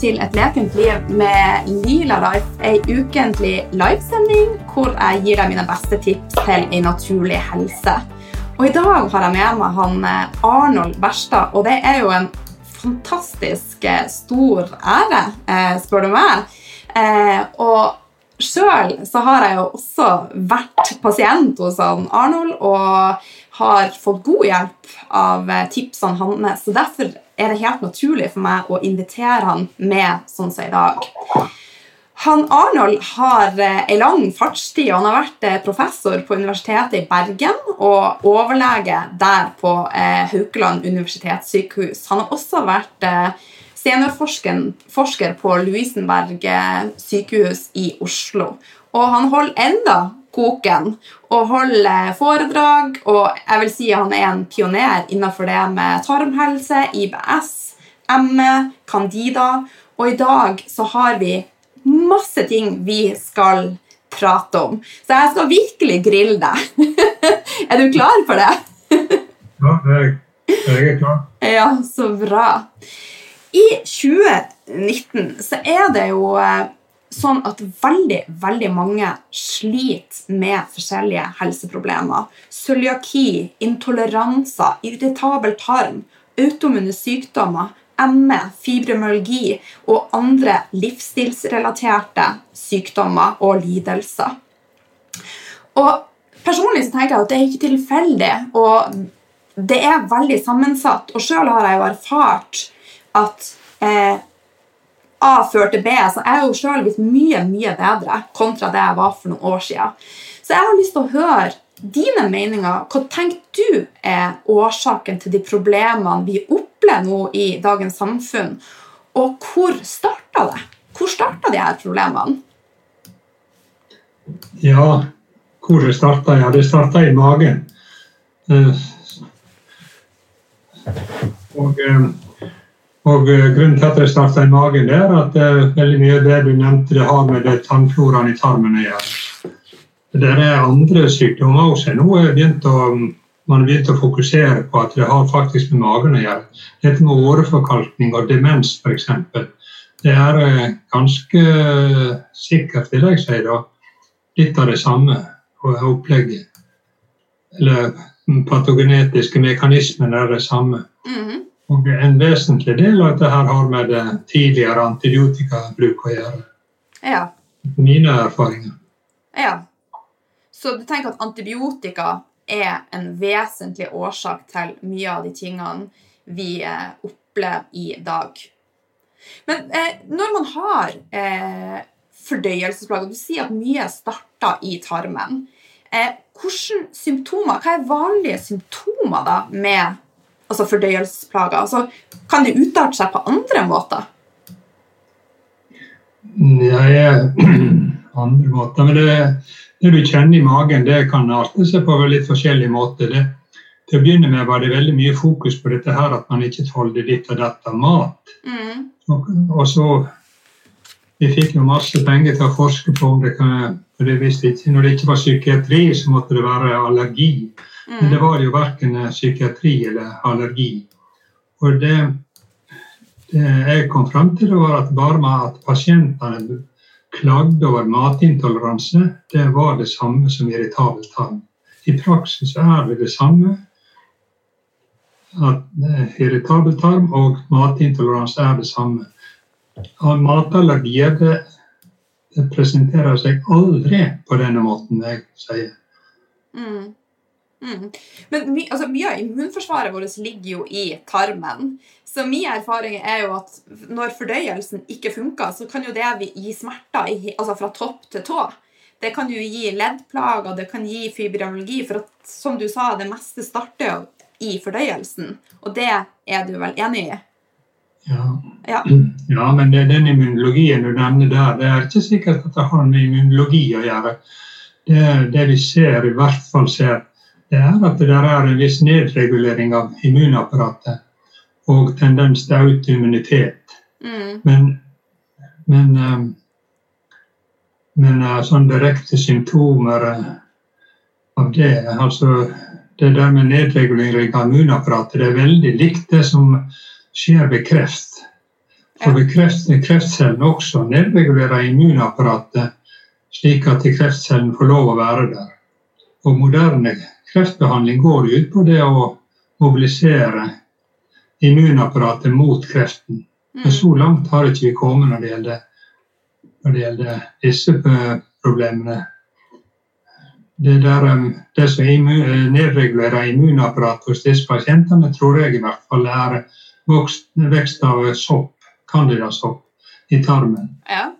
til Et lekent liv med Lila Life, ei ukentlig livesending hvor jeg gir deg mine beste tips til ei naturlig helse. Og I dag har jeg med meg han eh, Arnold Berstad, og det er jo en fantastisk eh, stor ære, eh, spør du meg. Og sjøl så har jeg jo også vært pasient hos han Arnold og har fått god hjelp av tipsene hans. Så derfor er det helt naturlig for meg å invitere han med sånn som i dag. Han Arnold har eh, en lang fartstid. og Han har vært eh, professor på Universitetet i Bergen og overlege der på eh, Haukeland universitetssykehus. Han har også vært seniorforsker på Louisenberg sykehus i Oslo. Og han holder enda koken og holder foredrag. Og jeg vil si han er en pioner innenfor det med tarmhelse, IBS, ME, Candida. Og i dag så har vi masse ting vi skal prate om. Så jeg skal virkelig grille deg. er du klar for det? ja, jeg, jeg er klar. Ja, så bra. I 2019 så er det jo eh, sånn at veldig, veldig mange sliter med forskjellige helseproblemer. Cøliaki, intoleranser, irritabel tarm, autoimmune sykdommer, ME, fibromyalgi og andre livsstilsrelaterte sykdommer og lidelser. Og Personlig så tenker jeg at det er ikke tilfeldig, og det er veldig sammensatt. Og sjøl har jeg jo erfart at eh, A fører til B, så jeg er jo sjøl blitt mye mye bedre kontra det jeg var for noen år siden. Så jeg har lyst til å høre dine meninger. Hva tenker du er årsaken til de problemene vi opplever nå i dagens samfunn? Og hvor starta det? Hvor starta de her problemene? Ja, hvor det starta? Ja, det starta i magen. Eh, og eh, og eh, Grunnen til at det starta i magen, det er at uh, veldig mye av det du nevnte, det har med det tannfloraen i tarmen å gjøre. Det er andre sykdommer også. Nå å, man begynt å fokusere på at det har faktisk med magen å gjøre. Dette med åreforkalkning og demens f.eks. Det er uh, ganske sikkert, vil jeg si, da, litt av det samme opplegget. Eller patogenetiske mekanismer er det samme. Mm -hmm. Og En vesentlig del av dette har med det tidligere antibiotikabruk å gjøre. Ja. Mine erfaringer. Ja. Så du tenker at antibiotika er en vesentlig årsak til mye av de tingene vi eh, opplever i dag. Men eh, når man har eh, fordøyelsesplager Du sier at mye starter i tarmen. Eh, hvilke symptomer, Hva er vanlige symptomer da med altså fordøyelsesplager? Altså, kan det utarte seg på andre måter? Nei, andre måter Men det, det, du kjenner i magen, det kan arte seg på litt forskjellige måter. Det, til å begynne med var det veldig mye fokus på dette her at man ikke tålte litt av dette mat. Mm. Og, og, så Vi fikk jo masse penger til å forske på om det kan for det visste ikke, Når det ikke var psykiatri, så måtte det være allergi. Men det var jo verken psykiatri eller allergi. Og det, det jeg kom fram til, var at bare med at pasientene klagde over matintoleranse, det var det samme som irritabel tarm. I praksis er det det samme. At eh, irritabel tarm og matintoleranse er det samme. Matallergier det, det presenterer seg aldri på denne måten jeg sier. Mm. Mm. Men my, altså, mye av immunforsvaret vårt ligger jo i tarmen. Så min erfaring er jo at når fordøyelsen ikke funker, så kan jo det gi smerter i, altså fra topp til tå. Det kan jo gi leddplager, det kan gi fibromyalgi. For at, som du sa, det meste starter jo i fordøyelsen. Og det er du vel enig i? Ja. ja. ja men det, den immunologien du nevner der, det er ikke sikkert at det har med immunologi å gjøre. Det, det vi ser, i hvert fall ser det er at det er en viss nedregulering av immunapparatet og tendens til autoimmunitet. Mm. Men, men, eh, men eh, sånn direkte symptomer eh, av det altså Det der med nedregulering av immunapparatet det er veldig likt det som skjer ved kreft. For ved kreft, kreftcellene også nedregulerer immunapparatet slik at kreftcellene får lov å være der. Og moderne kreftbehandling går ut på det å mobilisere immunapparatet mot kreften. Men Mm. så langt har ikke vi kommet når det gjelder, når det gjelder disse problemene. Det, der, eh, det som immu- eh, nedregulerer immunapparatet hos disse pasientene, tror jeg i hvert fall er vokst, vekst av sopp, candidasopp, i tarmen. Ja.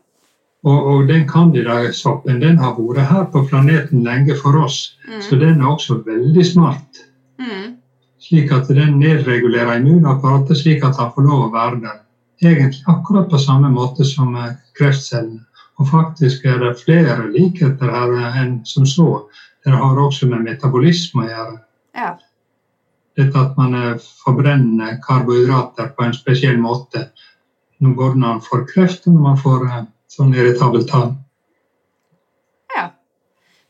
Og, og den candidasoppen den har vært her på planeten lenge for oss, så Mm. den er også veldig smart. Mm. Slik at den nedregulerer immunapparatet, slik at han får lov å være der. Egentlig akkurat på samme måte som eh, kreftcellene. Og faktisk er det flere likheter her eh, enn som så. Det har også med metabolisme å gjøre. Ja. Dette at man eh, forbrenner karbohydrater på en spesiell måte. Både når man får kreft og når man får sånn irritabel tarm. ja.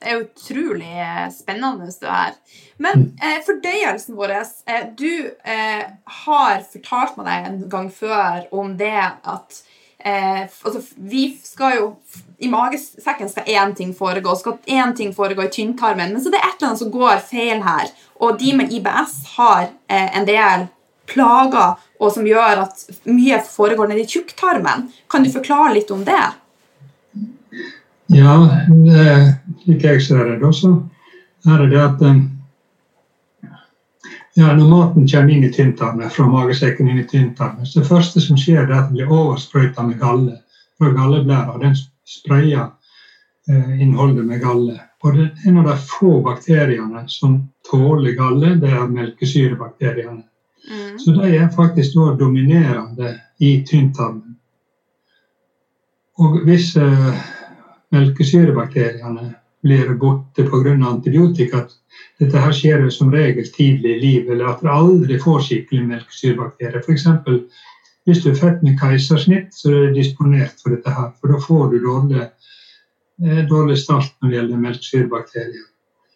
Det er utrolig eh, spennende det her. Men eh, fordøyelsen vår eh, Du eh, har fortalt meg deg en gang før om det at eh, altså, vi skal jo I magesekken skal én ting foregå, skal én ting foregå i tynntarmen, men så det er et eller annet som går feil her. Og de med IBS har eh, en del plager og som gjør at mye foregår nedi tjukktarmen. Kan du forklare litt om det? Ja, slik jeg ser det, så er det at eh, ja, Når maten kommer inn i tynntarmen, fra magesekken inn i tynntarmen, så det første som skjer, er at den blir oversprøyta med galle fra galleblæra. Den sprayer eh, innholdet med galle. Og det, En av de få bakteriene som tåler galle, det er melkesyrebakteriene. Mm. Så de er faktisk da dominerende i tynntarmen. Og hvis eh, melkesyrebakteriene blir borte pga. antibiotika Dette her skjer som regel tidlig i livet, eller at du aldri får skikkelig melkesyrebakterier. F.eks. hvis du er født med keisersnitt, så er du disponert for dette her. For da får du dårlig, eh, dårlig start når det gjelder melkesyrebakterier.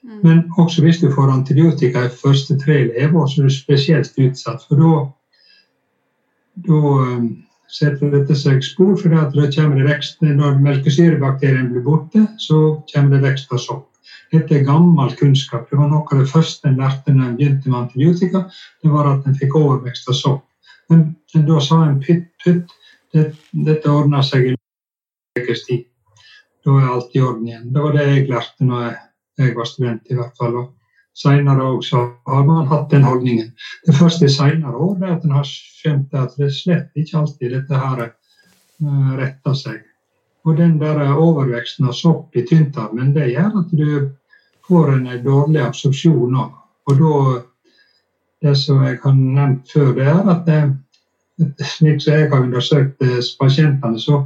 Mm. Men også hvis du får antibiotika i første tre leveår, så er du spesielt utsatt. For da, da um, setter dette seg spor, for da kommer det vekst, når melkesyrebakterien blir borte, så kommer det vekst av sopp. Dette er gammel kunnskap. Det var Noe av det første en lærte når en begynte med antibiotika, det var at en fikk overvekst av sopp. Men, men da sa en pytt, pytt, det, dette ordner seg i ukes tid. Da er alt i orden igjen. Det var det jeg lærte når jeg jeg var student, i hvert fall. Og senere også har man hatt den holdningen. Det første senere år er at en har skjønt at det slett ikke alltid dette her uh, retter seg. Og den der overveksten av sopp i tynntarmen, det gjør at du får en dårlig absorpsjon òg. Og da Det som jeg har nevnt før, det er at slik som jeg har undersøkt eh, pasientene, så,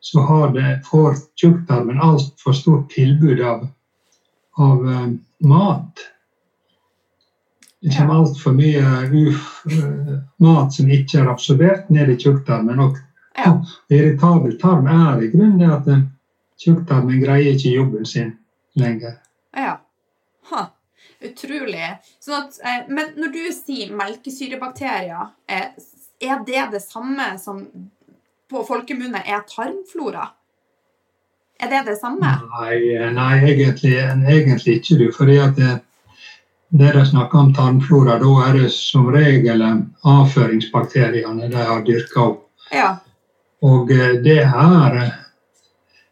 så har det, får tjukktarmen altfor stort tilbud av av uh, mat. Det kommer altfor mye uf, uh, mat som ikke er absorbert ned i tjukktarmen. Og Ja. irritabel tarm er i grunnen at tjukktarmen greier ikke jobben sin lenger. Ja. Ha. Utrolig. Sånn at, eh, men når du sier melkesyrebakterier, eh, er det det samme som på folkemunne er tarmflora? Er det det samme? Nei, nei egentlig, egentlig ikke. du, fordi at det, det de snakker om tarmflora, da er det som regel eh, avføringsbakteriene de har dyrka opp. Ja. Og eh, det er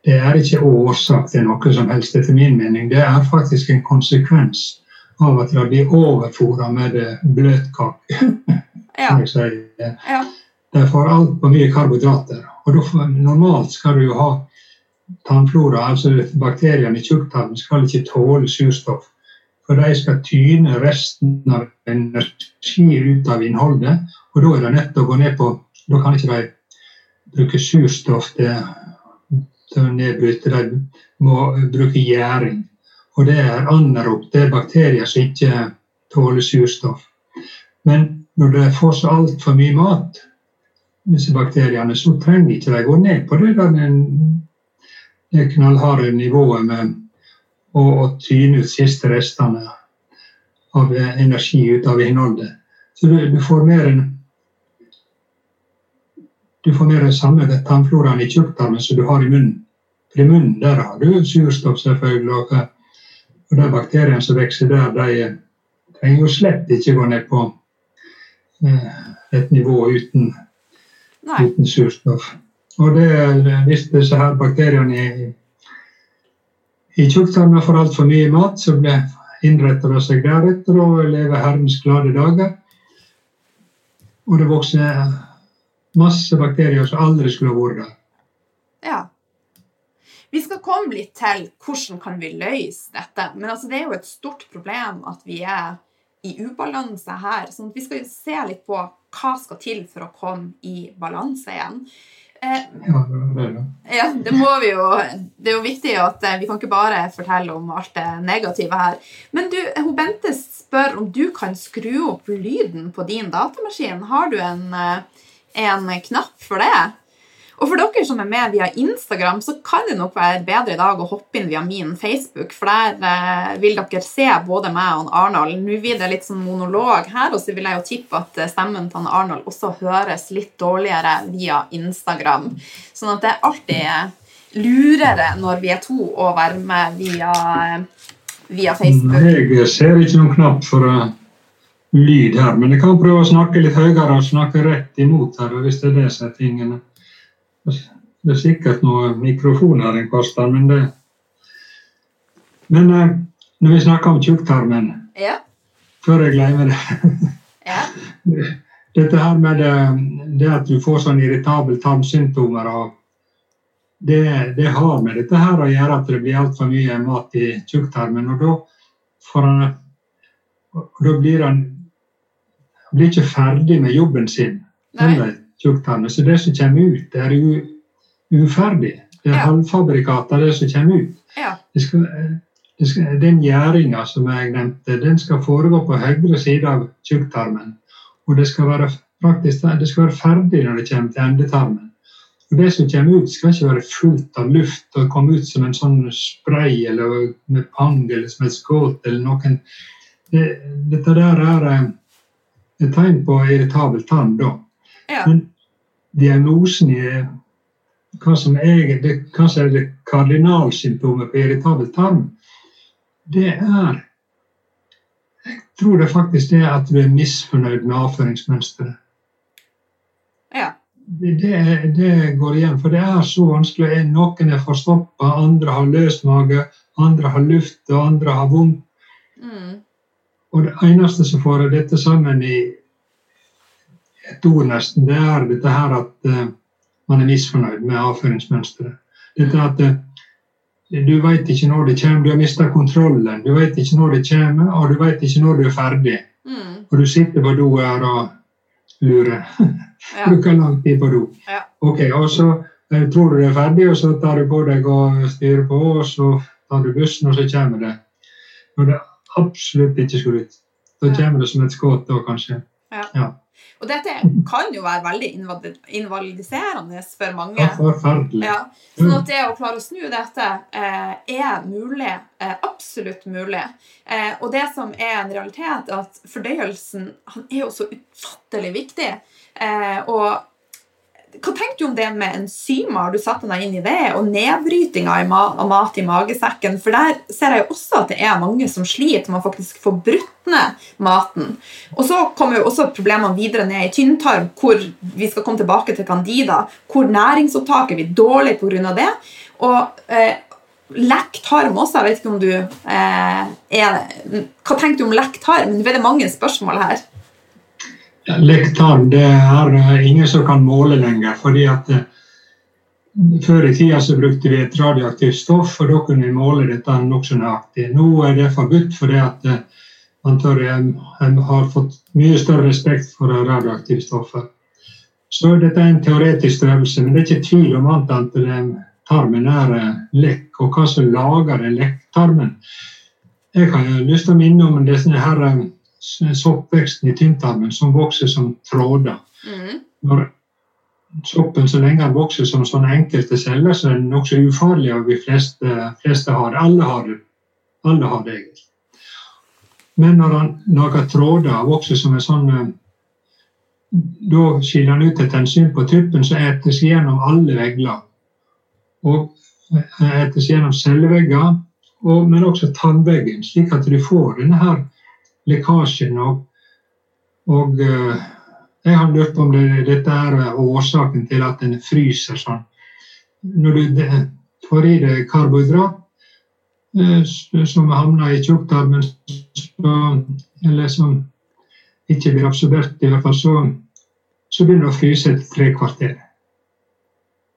det er ikke årsak til noe som helst, etter min mening. Det er faktisk en konsekvens av at de blir overfôra med eh, bløtkake. Ja. ja. De får altfor mye karbohydrater. Og da normalt skal du jo ha tannflora, altså bakteriene i tjukktarmen, skal ikke tåle surstoff. For de skal tyne resten av energi ut av innholdet, og da er det nødt til å gå ned på Da kan ikke de bruke surstoff til, til å nedbryte, de må bruke gjæring. Og det er anerop, det er bakterier som ikke tåler surstoff. Men når de får så altfor mye mat, disse bakteriene, så trenger ikke de gå ned på det der det knallharde nivået med å, å tyne ut siste restene av energi ut av innholdet. Så du, du får mer enn du får mer den samme tannfloraen i tjukktarmen som du har i munnen. For i munnen der har du surstoff, selvfølgelig. Og, og de bakteriene som vokser der, de trenger jo slett ikke gå ned på eh, et nivå uten, uten surstoff. Og det, hvis disse her bakteriene i, i tjukktarmen får altfor mye mat, så innretter de seg deretter og lever Herrens glade dager. Og det vokser masse bakterier som aldri skulle vært der. Ja. Vi skal komme litt til hvordan kan vi løse dette. Men altså, det er jo et stort problem at vi er i ubalanse her. Så vi skal se litt på hva skal til for å komme i balanse igjen. Eh, ja, det, må vi jo. Det er jo viktig at eh, vi kan ikke bare fortelle om alt det negative her. Men du, hun Bente spør om du kan skru opp lyden på din datamaskin. Har du en, eh, en knapp for det? Og for dere som er med via Instagram, så kan det nok være bedre i dag å hoppe inn via min Facebook, for der eh, vil dere se både meg og Arnold. Nå blir det litt sånn monolog her, og så vil jeg jo tippe at eh, stemmen til Arnold også høres litt dårligere via Instagram. Sånn at det er alltid lurere når vi er to å være med via, eh, via Facebook. Jeg ser ikke noen knapp for uh, lyd her, men jeg kan prøve å snakke litt høyere og snakke rett imot her, hvis det er det som er tingene. Det er sikkert noen mikrofoner en koster, men det Men eh, når vi snakker om tjukktarmen ja. Før jeg glemmer det ja. Dette her med det, det, at du får sånn irritabel tarmsymptomer og det, det, har med dette her å gjøre at det blir altfor mye mat i tjukktarmen. Og da, han, da blir han blir ikke ferdig med jobben sin. Nei tjukktarmen. Så det som kommer ut, det er jo uferdig. Det er ja. halvfabrikater, det som kommer ut. Ja. Det skal, det skal, den gjæringa som jeg nevnte, den skal foregå på høyre side av tjukktarmen. Og det skal være praktisk, det skal være ferdig når det kommer til endetarmen. Og Det som kommer ut, skal ikke være fullt av luft og komme ut som en sånn spray eller med pang eller som et skudd eller noen. Det, dette der er eh, et tegn på irritabel tann, da. Ja. Men diagnosen er hva som er det, kanskje er det kardinalsymptomet på irritabel tarm, det er Jeg tror det faktisk er at du er misfornøyd med avføringsmønsteret. Ja. Det, det, det, går igjen, for det er så vanskelig. Noen er forstoppa, andre har løs mage, andre har luft, og andre har vondt. Mm. Og det eneste som får dette sammen i et ord nesten, det er dette her at uh, man er misfornøyd med avføringsmønsteret. Dette at uh, du vet ikke når det kommer, du har mista kontrollen. Du vet ikke når det kommer, og du vet ikke når du er ferdig. Mm. Og du sitter på do her og lurer. Ja. Bruker lang tid på do. Ja. Ok, og så uh, tror du det er ferdig, og så tar du på deg og styrer på, og så tar du bussen, og så kommer det. Når det absolutt ikke skulle ut. Da kommer det som et skudd da, kanskje. Ja. ja. Og dette kan jo være veldig invalidiserende for mange. Ja, forferdelig. Ja. Sånn at det å klare å snu dette eh, er mulig. Eh, absolutt mulig. Eh, og det som er en realitet, er at fordøyelsen han er jo så utfattelig viktig. Eh, og hva tenker du om det med enzymer? Du satt deg inn i det? Og nedbrytinga av mat i magesekken? For der ser jeg jo også at det er mange som sliter med å faktisk få brutt ned maten. Og så kommer jo også problemene videre ned i tynntarm, hvor vi skal komme tilbake til candida, hvor næringsopptaket blir dårlig pga. det. Og eh, lekk tarm også. Jeg vet ikke om du eh, er Hva tenker du om lekk tarm? Nå er det mange spørsmål her. Lektarm det er ingen som kan måle lenger. fordi at eh, Før i tida så brukte vi et radioaktivt stoff, og da kunne vi måle dette nokså nøyaktig. Nå er det forbudt fordi at eh, man tør, eh, har fått mye større respekt for radioaktive stoffer. Så dette er en teoretisk størrelse, men det er ikke tvil om at tarmen er lekk, og hva som lager den lekktarmen. Jeg har lyst til å minne om disse her soppveksten i tinntarmen som vokser som tråder. Mm. Når soppen så lenge den vokser som sånne enkelte celler, så er den nokså ufarlig, og de fleste, fleste, har det. Alle har det. Alle har det egentlig. Men når han lager tråder vokser som en sånn da skiller han ut et enzym på tuppen som etes gjennom alle vegger. Og etes gjennom cellevegger, og, men også tannveggen, slik at du får denne her lekkasjen. Og, og uh, jeg har lurt på om det, dette er årsaken til at den fryser sånn. Når du får i deg karbohydrat uh, som havner i tjukktarmen, eller som ikke blir absorbert, i hvert fall, så, så begynner det å fryse etter tre kvarter.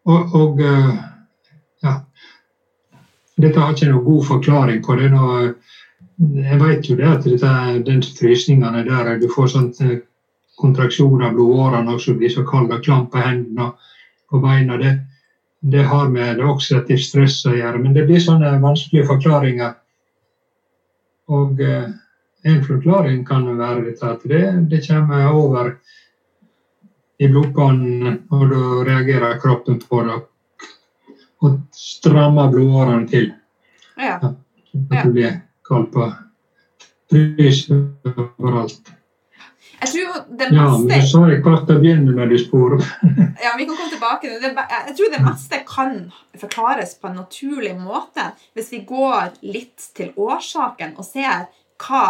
Og, og uh, ja. Dette har ikke noen god forklaring på det. Når, jeg vet jo det at den frysningene der du får sånn eh, kontraksjon av blodårene og så blir så kald og klam på hendene og beina. Det, det har med det oksidativt stress å gjøre. Men det blir sånne vanskelige forklaringer. Og eh, en forklaring kan være dette at det, det kommer over i blodbanen, og da reagerer kroppen på det og strammer blodårene til. Ja. At på frys overalt. Jeg tror det Ja, men du sa jeg klart å begynne med de sporene. Ja, vi kan komme tilbake til det. Jeg tror det meste kan forklares på en naturlig måte hvis vi går litt til årsaken og ser hva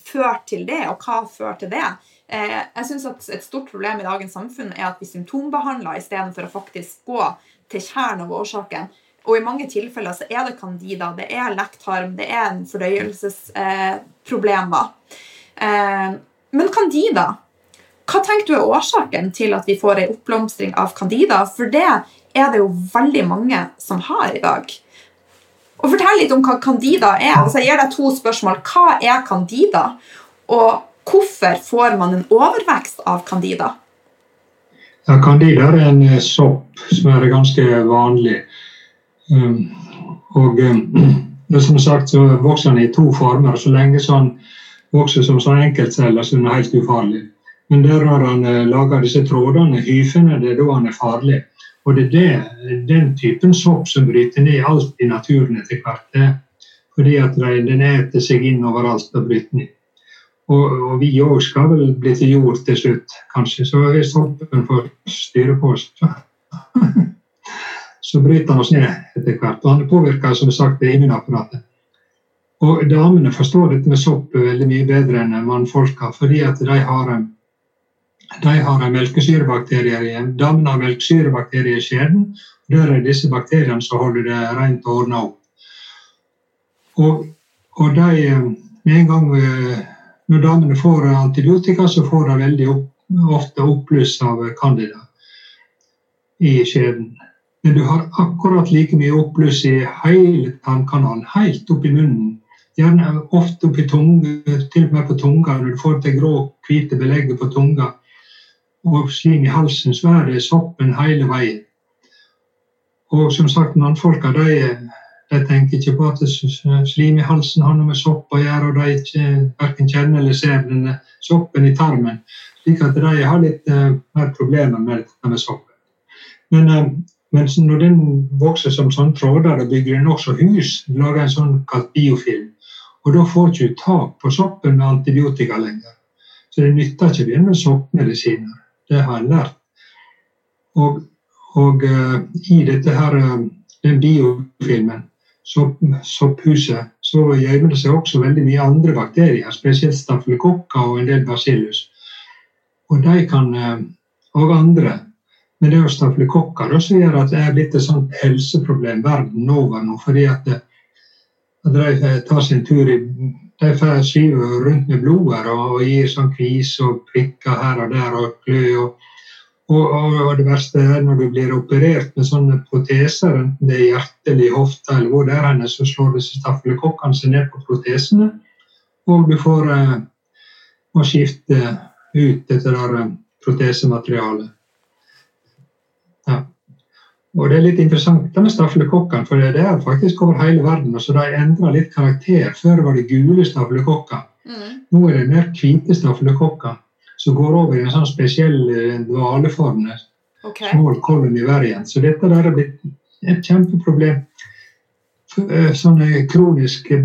fører til det, og hva fører til det. Eh, Jeg synes at Et stort problem i dagens samfunn er at vi symptombehandler istedenfor å faktisk gå til kjernen av årsaken. Og i mange tilfeller så er det candida, det er lekktarm, det er en fordøyelsesproblemer. Eh, men candida, hva tenker du er årsaken til at vi får en oppblomstring av candida? For det er det jo veldig mange som har i dag. Og Fortell litt om hva candida er. Altså, jeg gir deg to spørsmål. Hva er candida? Og hvorfor får man en overvekst av candida? Ja, Candida er en eh, sopp som er ganske vanlig. Um, og um, som sagt så vokser den i to former. Så lenge så den vokser som sånn enkeltceller, så er den helt ufarlig. Men der har han laga disse trådene, hyfene, det er da han er farlig. Og det er det, den typen sopp som bryter ned alt i naturen etter hvert. Er Fordi at den eter seg inn overalt og bryter ned. Og, og vi òg skal vel bli til jord til slutt, kanskje. Så hvis soppen får styre på oss, så, så bryter han oss ned etter hvert. Og han påvirker som sagt immunapparatet. Og damene forstår dette med sopp veldig mye bedre enn mannfolka, fordi at de har de har melkesyrebakterier i Damene har melkesyrebakterier i skjeden. Der er disse bakteriene som holder det rent og ordna opp. Og, og de, eh, med en gang eh, når damene får antibiotika, så får de veldig opp, ofte oppbluss av candida i skjeden. Men du har akkurat like mye oppbluss i hele tannkanalen, helt opp i munnen. Gjerne ofte opp i tunga, til og med på tunga, når du får det grå, hvite belegget på tunga og slim i halsen, så er det soppen hele veien. Og som sagt, mannfolka de, de tenker ikke på at slim i halsen har noe med sopp å gjøre, og de ikke hverken kjenner eller ser denne soppen i tarmen. Slik at de har litt uh, mer problemer med dette med soppen. Men, eh, men når den vokser som sånn da bygger den også hus, lager en sånn kalt biofilm. Og da får du ikke tak på soppen med antibiotika lenger. Så det nytter ikke begynne med soppmedisiner. Det har jeg lært. Og, og uh, i dette her, uh, den biofilmen, sopp, sopphuset, så gjemmer det seg også veldig mye andre bakterier, spesielt stafylokokker og en del basillus. Og de kan, uh, og andre. Men det er jo stafylokokker som gjør at det er blitt et sånt helseproblem verden over nå. fordi at, det, at de eh, tar sin tur i de får skiver rundt med blodet og, gir sånn kvis og prikker her og der og klø. Og, og, og, og det verste er når du blir operert med sånne proteser, enten det er hjerte eller hofte eller hvor det er henne, så slår disse stafylokokkene seg ned på protesene. Og du får eh, må skifte ut dette der eh, protesematerialet. Og det er litt interessant med stafylokokkene, for det er faktisk over hele verden. og så De endrer litt karakter. Før var det gule stafylokokker. Mm. Nå er det mer hvite stafylokokker som går over i en sånn spesiell eh, dvaleform. Okay. Small colony variant. Så dette der er blitt et kjempeproblem. Eh, Sånn eh, kronisk eh,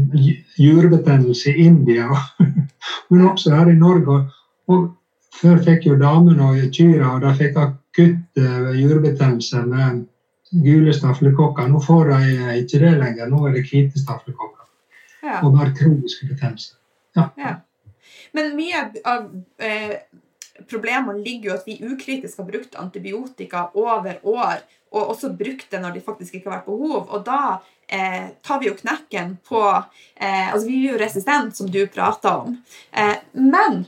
jurebetennelse i India, men også her i Norge. Og Før fikk jo damene og kyrne og de fikk akutt jurebetennelse med gule staflekokker. Nå får de ikke det lenger. Nå er det hvite staflekokker. Ja. Og bare kroniske betennelser. Ja. Ja. Men mye av eh, problemene ligger jo at vi ukritisk har brukt antibiotika over år, og også brukt det når det faktisk ikke har vært behov. Og da eh, tar vi jo knekken på eh, Altså, vi blir jo resistent, som du prata om. Eh, men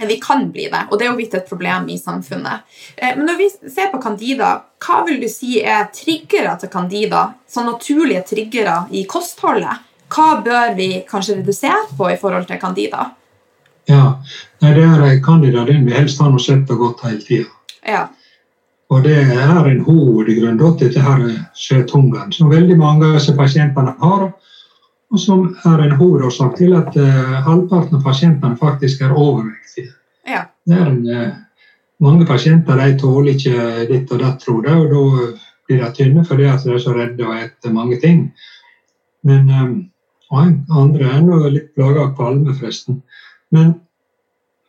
vi kan bli det, og det er jo blitt et problem i samfunnet. Eh, men når vi ser på candida, hva vil du si er triggere til candida? Sånn naturlige triggere i kostholdet? Hva bør vi kanskje redusere på i forhold til candida? Ja, Nei, det er candida den vi helst har noe sett og godt hele tida. Ja. Og det er en hovedgrunn til dette her skjøthungeren, som veldig mange av disse pasientene har. Og som er en hovedårsak til at uh, halvparten av pasientene faktisk er overvektige. Ja. Det er en, uh, mange pasienter de tåler ikke ditt og datt, tror jeg, og da blir de tynne fordi at de er så redde og spiser mange ting. Men um, andre er nå litt plaga av kvalme, forresten. Men,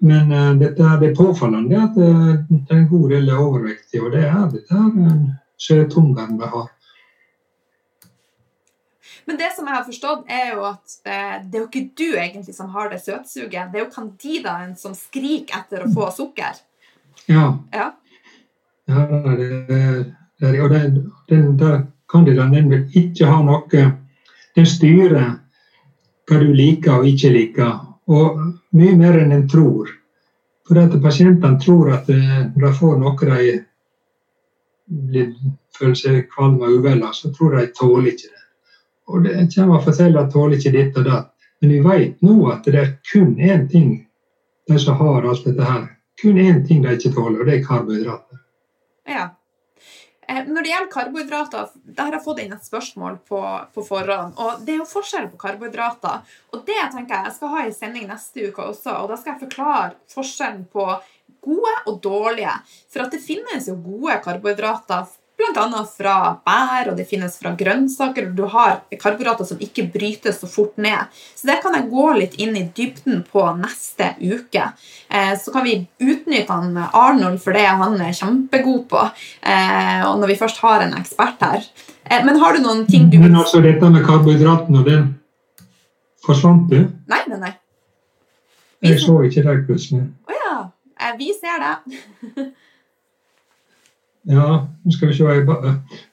men dette er det påfallende at det er en god del er overvektige, og det er dette er en skjøthungeren vi har. Men det som jeg har forstått, er jo at eh, det er jo ikke du egentlig som har det søtsuget. Det er jo candidaen som skriker etter å få sukker. Ja. Ja. ja det, det, og den, den der candidaen den vil ikke ha noe Den styrer hva du liker og ikke liker, og mye mer enn en tror. For at pasientene tror at når de får noe de blir, føler seg kvalm og uvel av, så tror de tåler ikke det. Og det kommer og forteller at tåler ikke ditt og datt. Men vi vet nå at det er kun én ting de som har alt dette her, kun én ting de ikke tåler, og det er karbohydrater. Ja. Eh, Når det gjelder karbohydrater, der har jeg fått inn et spørsmål på, på forhånd. Og det er jo forskjell på karbohydrater. Og det tenker jeg jeg skal ha i sending neste uke også. Og da skal jeg forklare forskjellen på gode og dårlige. For at det finnes jo gode karbohydrater bl.a. fra bær, og det finnes fra grønnsaker. og Du har karbohydrater som ikke brytes så fort ned. Så det kan jeg gå litt inn i dybden på neste uke. Eh, så kan vi utnytte han Arnold for det han er kjempegod på. Eh, og når vi først har en ekspert her. Eh, men har du noen ting du Men altså dette med karbohydratene, den forsvant du? Nei, nei, nei. Jeg så ikke deg plutselig. Å ja. Eh, vi ser det. Ja, nå skal vi se.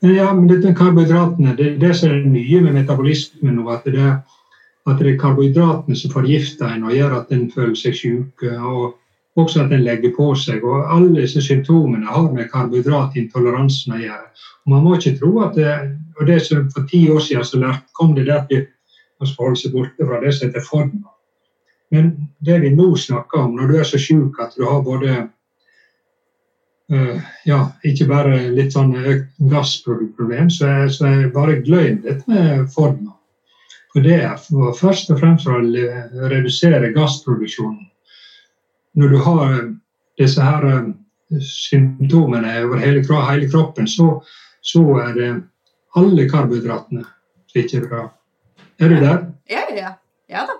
Men Ja, men dette med karbohydratene, det er det som er det nye med metabolismen nå. At det at det er karbohydratene som forgifter en og gjør at en føler seg syk. Og også at en legger på seg. Og alle disse symptomene har med karbohydratintoleransen å gjøre. Og man må ikke tro at det, og det som For ti år siden så lærte, kom det der til å holde seg borte fra det som heter FODMA. Men det vi nå snakker om, når du er så syk at du har både Eh, ja, ikke bare litt sånn økt gassproblem, så så jeg bare glem dette med forma. For det er for, først og fremst for å redusere gassproduksjonen. Når du har eh, disse her eh, symptomene over hele, hele kroppen, så, så er det alle karbohydratene som ikke er bra. Er du der? Ja, ja, ja. Da.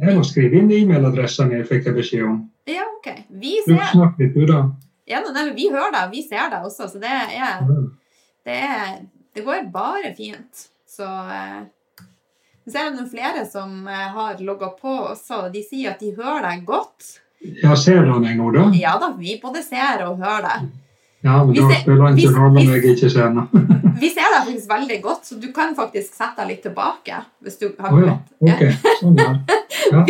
Jeg må skrive inn e-mailadressen jeg fikk jeg beskjed om. Ja, ok. Vi Du snakker snakk litt, du, da. Ja, nei, Vi hører deg, vi ser deg også, så det er det, er, det går bare fint. Så eh, så er det noen flere som eh, har logga på også, og de sier at de hører deg godt. Ja, ser du meg nå, da? Ja da, vi både ser og hører deg. Ja, men Vi da spiller det vi- ikke rolle vi- om jeg ikke ser noe. Vi ser deg faktisk veldig godt, så du kan faktisk sette deg litt tilbake. hvis du har oh, ja. Ok, sånn ja. ja.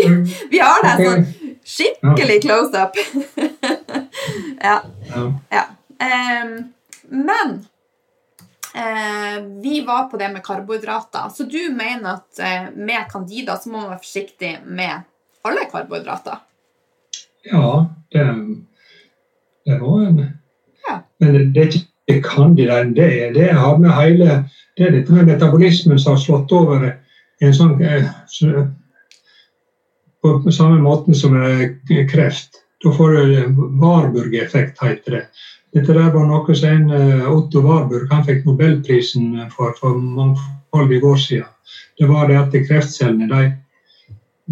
Vi har deg okay. sånn skikkelig close up. Ja. Ja. Ehm, men uh, vi var på det med karbohydrater. Så du mener at uh, med candida så må man være forsiktig med alle karbohydrater? ja, det, det var en Ja. Men det, det er ikke candida. Det, det har med hele Det er dette med metabolismen som har slått over en sånn eh, på, samme måten som kreft. Da får du Warburg-effekt, heter det. Dette der var noe som eh, Otto Warburg han fikk nobelprisen for for mangfoldige år siden. Det var det at kreftcellene de,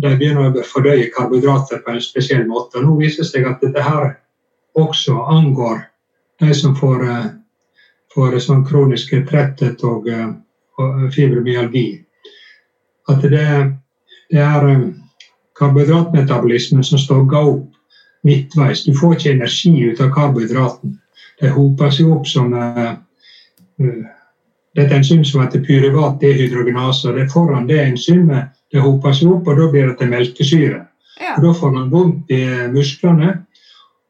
de begynner å fordøye karbohydrater på en spesiell måte. Nå viser det seg at dette her også angår de som får, eh, får sånn kronisk tretthet og, eh, og fibromyalgi. At det, det er karbohydratmetabolismen som stogger opp midtveis. Du får ikke energi ut av karbohydraten. De hoper seg opp som uh, det er et enzym som heter pyruvat dehydrogenase. og det Foran det enzymet det hoper seg opp, og da blir det til melkesyre. Ja. Og Da får man vondt i musklene,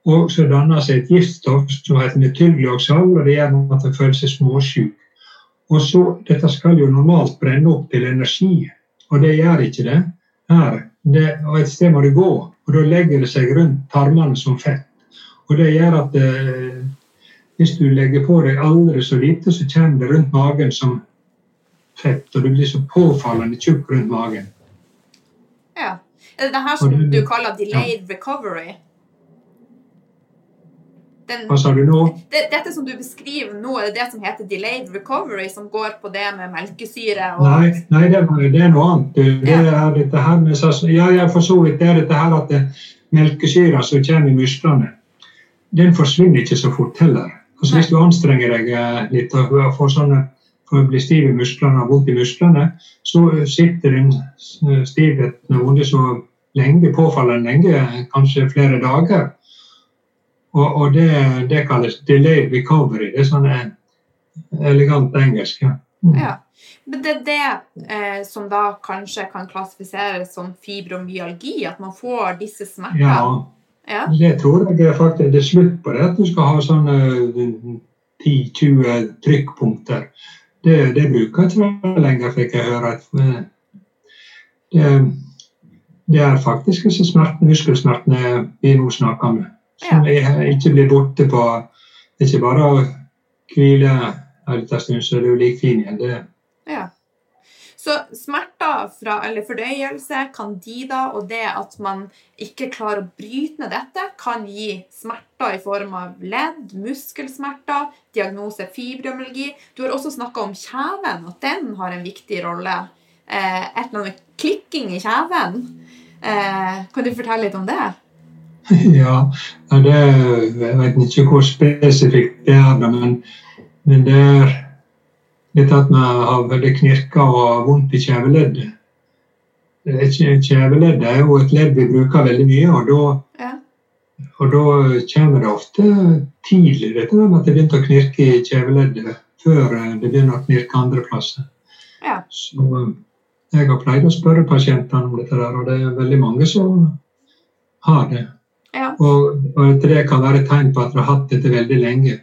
og så danner seg et giftstoff som heter metylglyoksal, og det gjør at man føler seg småsjuk. Og så, Dette skal jo normalt brenne opp til energi, og det gjør ikke det her. Det, og Et sted må det gå, og da legger det seg rundt tarmene som fett. Og Det gjør at eh, hvis du legger på deg aldri så lite, så kommer det rundt magen som fett, og du blir så påfallende tjukk rundt magen. ja. Er det det her som du kaller delayed recovery? Den, Hva sa du nå? det, dette som du beskriver nå, er det det som heter delayed recovery, som går på det med melkesyre og Nei, nei det, det er noe annet. Det Det er dette her med, ja, ja, for så vidt det er dette her at det, melkesyra som kommer i musklene, den forsvinner ikke så fort heller. Altså, hvis du anstrenger deg eh, litt og får sånne, for å bli stiv i musklene og vondt i musklene, så sitter den stivheten og vondet så lenge, påfallende lenge, kanskje flere dager. Og, og det, det kalles delayed recovery. Det er sånn eh, elegant engelsk. Ja. Mm. Ja. Men det er det eh, som da kanskje kan klassifiseres som fibromyalgi, at man får disse smertene. ja. Ja. Det tror jeg er faktisk det er slutt på det, at du skal ha sånne eh, 10-20 trykkpunkter. Det, det bruker ikke jeg lenger, fikk jeg høre. Eh, Det, det er faktisk disse smertene, muskelsmertene vi nå snakker om, som er- ikke blir borte på Det er ikke bare å hvile en liten stund, så er du like fin igjen. Det, Ja. Så smerter fra, eller fordøyelse, candida og det at man ikke klarer å bryte ned dette, kan gi smerter i form av ledd, muskelsmerter, diagnose fibromyalgi. Du har også snakka om kjeven, at den har en viktig rolle. Eh, et eller annet klikking i kjeven. Eh, kan du fortelle litt om det? Ja, det, jeg vet ikke hvor spesifikt det er, men, men det er litt at vi har veldig knirka og vondt i kjeveleddet. Det Kjeveleddet er jo et ledd vi bruker veldig mye, og da, Ja. og da kommer det ofte tidlig dette med at det begynte å knirke i kjeveleddet før eh, det begynner å knirke andre plasser. Ja. Så eh, jeg har pleid å spørre pasientene om dette, der, og det er veldig mange som har det. Ja. Og, og det kan være et tegn på at du har hatt dette veldig lenge.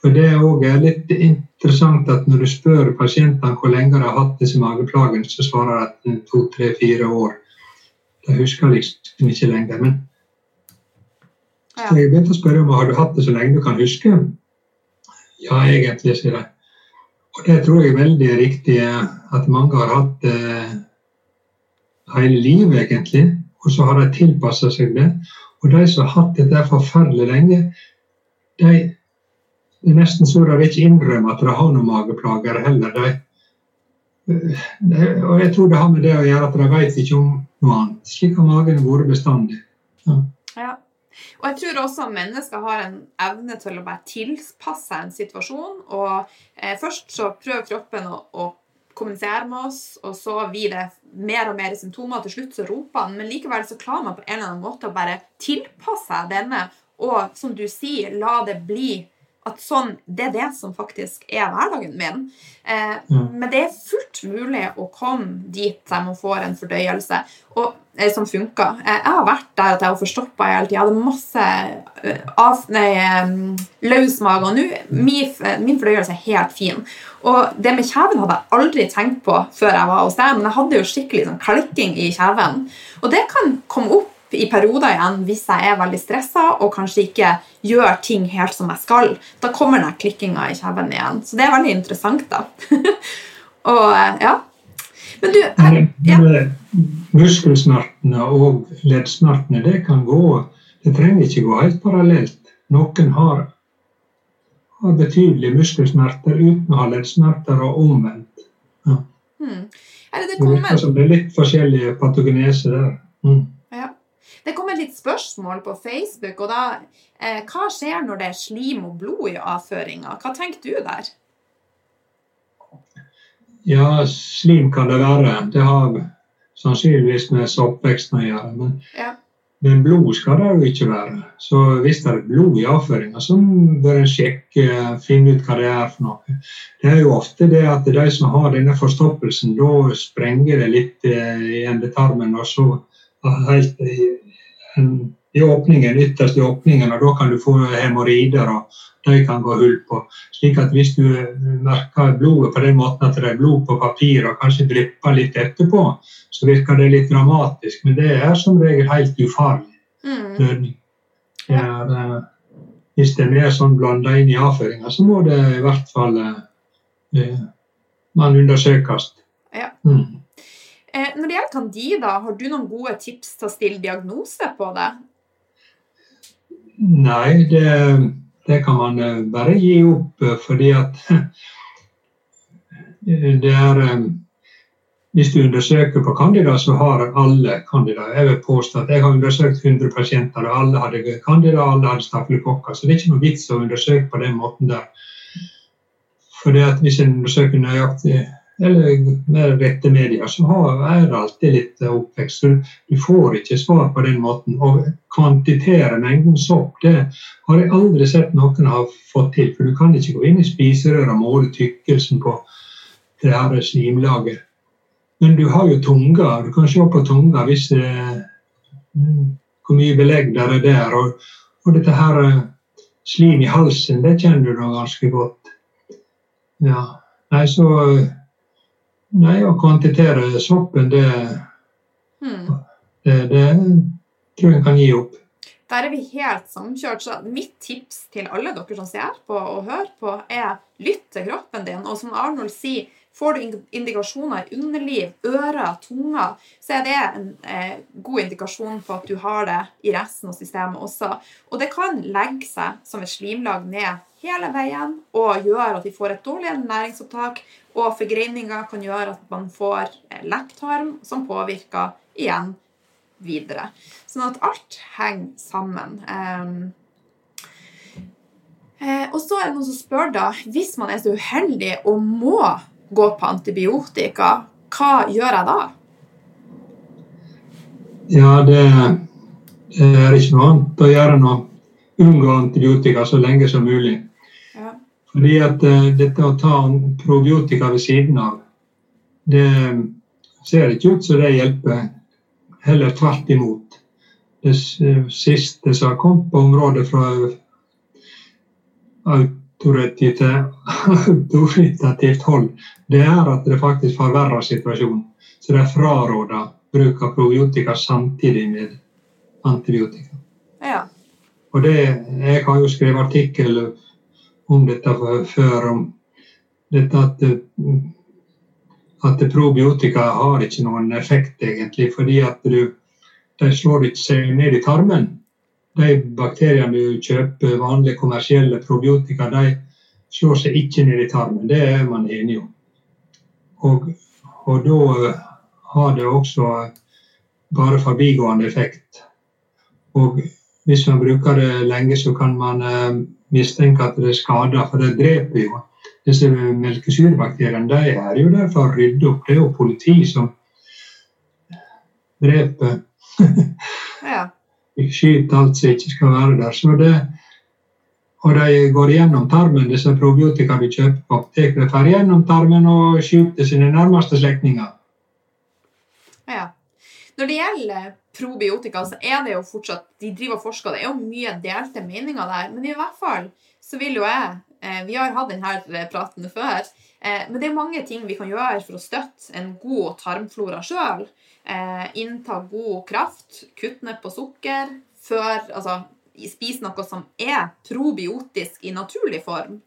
For det er også litt interessant at når du spør pasientene hvor lenge de har hatt disse mageplagene, så svarer de at to, tre, fire år. De husker liksom ikke lenger. Men Ja. så jeg begynte å spørre om har du hatt det så lenge du kan huske. Ja, egentlig, sier de. Og det tror jeg er veldig riktig, eh, at mange har hatt det hele livet, egentlig. Og så har de tilpassa seg det. Og de som har hatt dette forferdelig lenge, de det er nesten så de ikke innrømme at de har noen mageplager heller. De, de, og jeg tror det har med det å gjøre at de vet ikke om noe annet. Slik har magen vært bestandig. Ja. Og jeg tror også mennesker har en evne til å bare tilpasse en situasjon. Og eh, først så prøver kroppen å, å kommunisere med oss, og så blir det mer og mer symptomer. Til slutt så roper han, men likevel så klarer man på en eller annen måte å bare tilpasse seg denne, og som du sier, la det bli at sånn, det er det som faktisk er hverdagen min. Eh, mm. Men det er fullt mulig å komme dit der man får en fordøyelse og, eh, som funker. Eh, jeg har vært der at jeg har forstoppa hele tida. Jeg hadde masse eh, av, nei, eh, løs mage. Og nå min, min fordøyelse er helt fin. Og det med kjeven hadde jeg aldri tenkt på før jeg var hos deg, men jeg hadde jo skikkelig sånn klikking i kjeven. Og det kan komme opp i perioder igjen hvis jeg er veldig stressa og kanskje ikke gjør ting helt som jeg skal. Da kommer den klikkinga i kjeven igjen. Så det er veldig interessant, da. og eh, ja. Men du jeg, ja. muskelsmertene og leddsmertene, det kan gå Det trenger ikke gå helt parallelt. Noen har, har betydelige muskelsmerter uten å ha leddsmerter, og omvendt. Hmm. Eller det Det virker som det er litt forskjellige patogenese der. Mm. Det kommer litt spørsmål på Facebook, og da eh, Hva skjer når det er slim og blod i avføringa? Hva tenker du der? Ja, slim kan det være. Det har sannsynligvis med soppveksten å gjøre. Men, Ja. men blod skal det jo ikke være. Så hvis det er blod i avføringa, så bør en sjekke, finne ut hva det er for noe. Det er jo ofte det at de som har denne forstoppelsen, da sprenger det litt eh, i endetarmen, og så helt i, åpningen, ytterst i åpningen, og da kan du få hemoroider, og de kan gå hull på. Slik at hvis du merker blodet på den måten at det er blod på papir og kanskje drypper litt etterpå, så virker det litt dramatisk, men det er som regel helt ufarlig Mm. Det er, eh, hvis det er sånn blanda inn i avføringa, så må det i hvert fall eh, man undersøkes. Ja. Mm. Eh, når det gjelder candida, har du noen gode tips til å stille diagnose på det? Nei, det, det kan man eh, bare gi opp, eh, fordi at det er eh, Hvis du undersøker på candida, så har alle candida. Jeg vil påstå at jeg har undersøkt 100 pasienter, og alle hadde candida, alle hadde stafylokokker. Så det er ikke noe vits å undersøke på den måten der. For hvis en undersøker nøyaktig eller mer rette medier, så er det alltid litt eh, oppvekst. Du får ikke svar på den måten. Å kvantitere mengden sopp, det har jeg aldri sett noen ha fått til. For du kan ikke gå inn i spiserøret og måle tykkelsen på det her slimlaget. Men du har jo tunga. Du kan se på tunga hvis det, mm, hvor mye belegg der er der. Og, og dette her eh, slim i halsen, det kjenner du da ganske godt. Ja. Nei, så Nei, å kvantitere soppen, det, Hmm. det, det tror jeg kan gi opp. Der er vi helt samkjørt. Så mitt tips til alle dere som ser på og hører på, er lytt til kroppen din. Og som Arnold sier, får du indikasjoner i underliv, ører, tunga, så er det en eh, god indikasjon på at du har det i resten av systemet også. Og det kan legge seg som et slimlag ned hele veien og gjøre at vi får et dårligere næringsopptak. Og forgreininger kan gjøre at man får eh, lekktarm, som påvirker igjen videre. Sånn at alt henger sammen. Ehm, eh, og så er det noen som spør, da Hvis man er så uheldig og må gå på antibiotika, hva gjør jeg da? Ja, det, er ikke noe annet å gjøre enn å unngå antibiotika så lenge som mulig. Fordi at eh, dette å ta probiotika ved siden av, det ser ikke ut som det hjelper. Heller tvert imot. Det siste som har kommet på området fra autoritativt, hold, det er at det faktisk forverrer situasjonen. Så det er fraråda bruk av probiotika samtidig med antibiotika. Ja. Og det, jeg har jo skrevet artikkel om dette før, om dette at, at probiotika har ikke noen effekt, egentlig, fordi at du, de slår ikke seg ned i tarmen. De bakteriene du kjøper, vanlige kommersielle probiotika, de slår seg ikke ned i tarmen. Det er man enig om. Og, og da har det også bare forbigående effekt. Og hvis man bruker det lenge, så kan man eh, mistenke at det er skader, for det dreper jo. Disse melkesyrebakteriene de er jo der for å rydde opp. Det er jo politi som dreper ja. skyter alt som ikke skal være der. Så det, og de går gjennom tarmen, disse probiotika du kjøper på apoteket. De får gjennom tarmen og skyter sine nærmeste slektninger. Når det gjelder probiotika, så er det jo fortsatt De driver og forsker, det er jo mye delte meninger der. Men i hvert fall så vil jo jeg eh, Vi har hatt denne praten før. Eh, men det er mange ting vi kan gjøre for å støtte en god tarmflora sjøl. Eh, innta god kraft, kutt ned på sukker, før Altså spis noe som er probiotisk i naturlig form.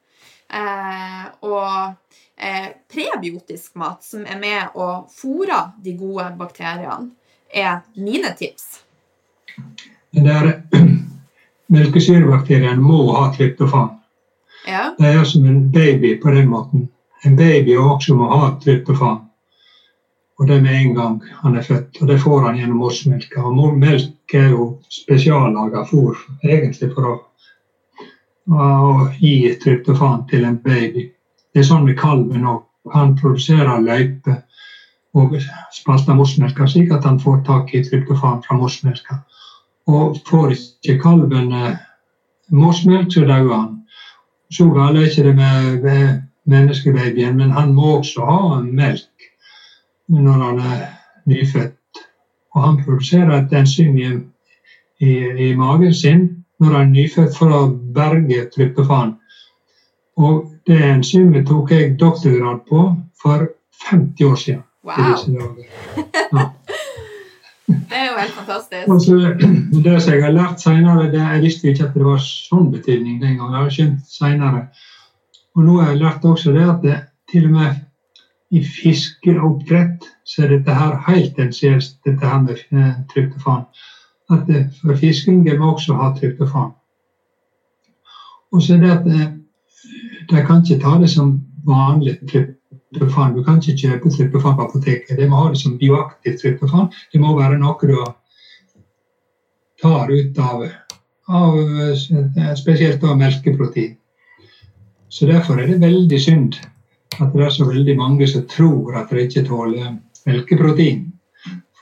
Eh, og eh, prebiotisk mat som er med å fôrer de gode bakteriene, er mine tips. Den der melkesyrebakterien må ha tryptofan. Ja. Det er som en baby på den måten. En baby også må ha tryptofan. Og det med en gang han er født. Og det får han gjennom morsmelka. Og melk er jo spesiallaga fôr egentlig for å, å gi tryptofan til en baby. Det er sånn med kalven òg. Han produserer løype og spalter morsmelka slik at han får tak i tryptofan fra morsmelka. Og får ikke kalven eh, morsmelk, så dauer han. Så galt er ikke det med, med menneskebabyen, men han må også ha melk når han er nyfødt. Og han produserer et enzym i, i, i, magen sin når han er nyfødt for å berge tryptofan. Og det enzymet tok jeg doktorgrad på for 50 år siden. Wow. Ja. Det er jo helt fantastisk. Altså, det som jeg har lært senere, det, Jeg visste ikke at det var sånn betydning den gangen. Jeg har skjønt senere. Og nå har jeg lært også det at det, til og med i fiskeoppdrett så er dette her helt essensielt, dette her med eh, tryptofan. At det, for fisking må også ha tryptofan. Og så er det at eh, de kan ikke ta det som vanlig tryptofan. Du kan ikke kjøpe tryptofan på apoteket. Det må ha det som bioaktivt tryptofan. Det må være noe du tar ut av, av eh, spesielt av melkeprotein. Så derfor er det veldig synd at det er så veldig mange som tror at de ikke tåler melkeprotein.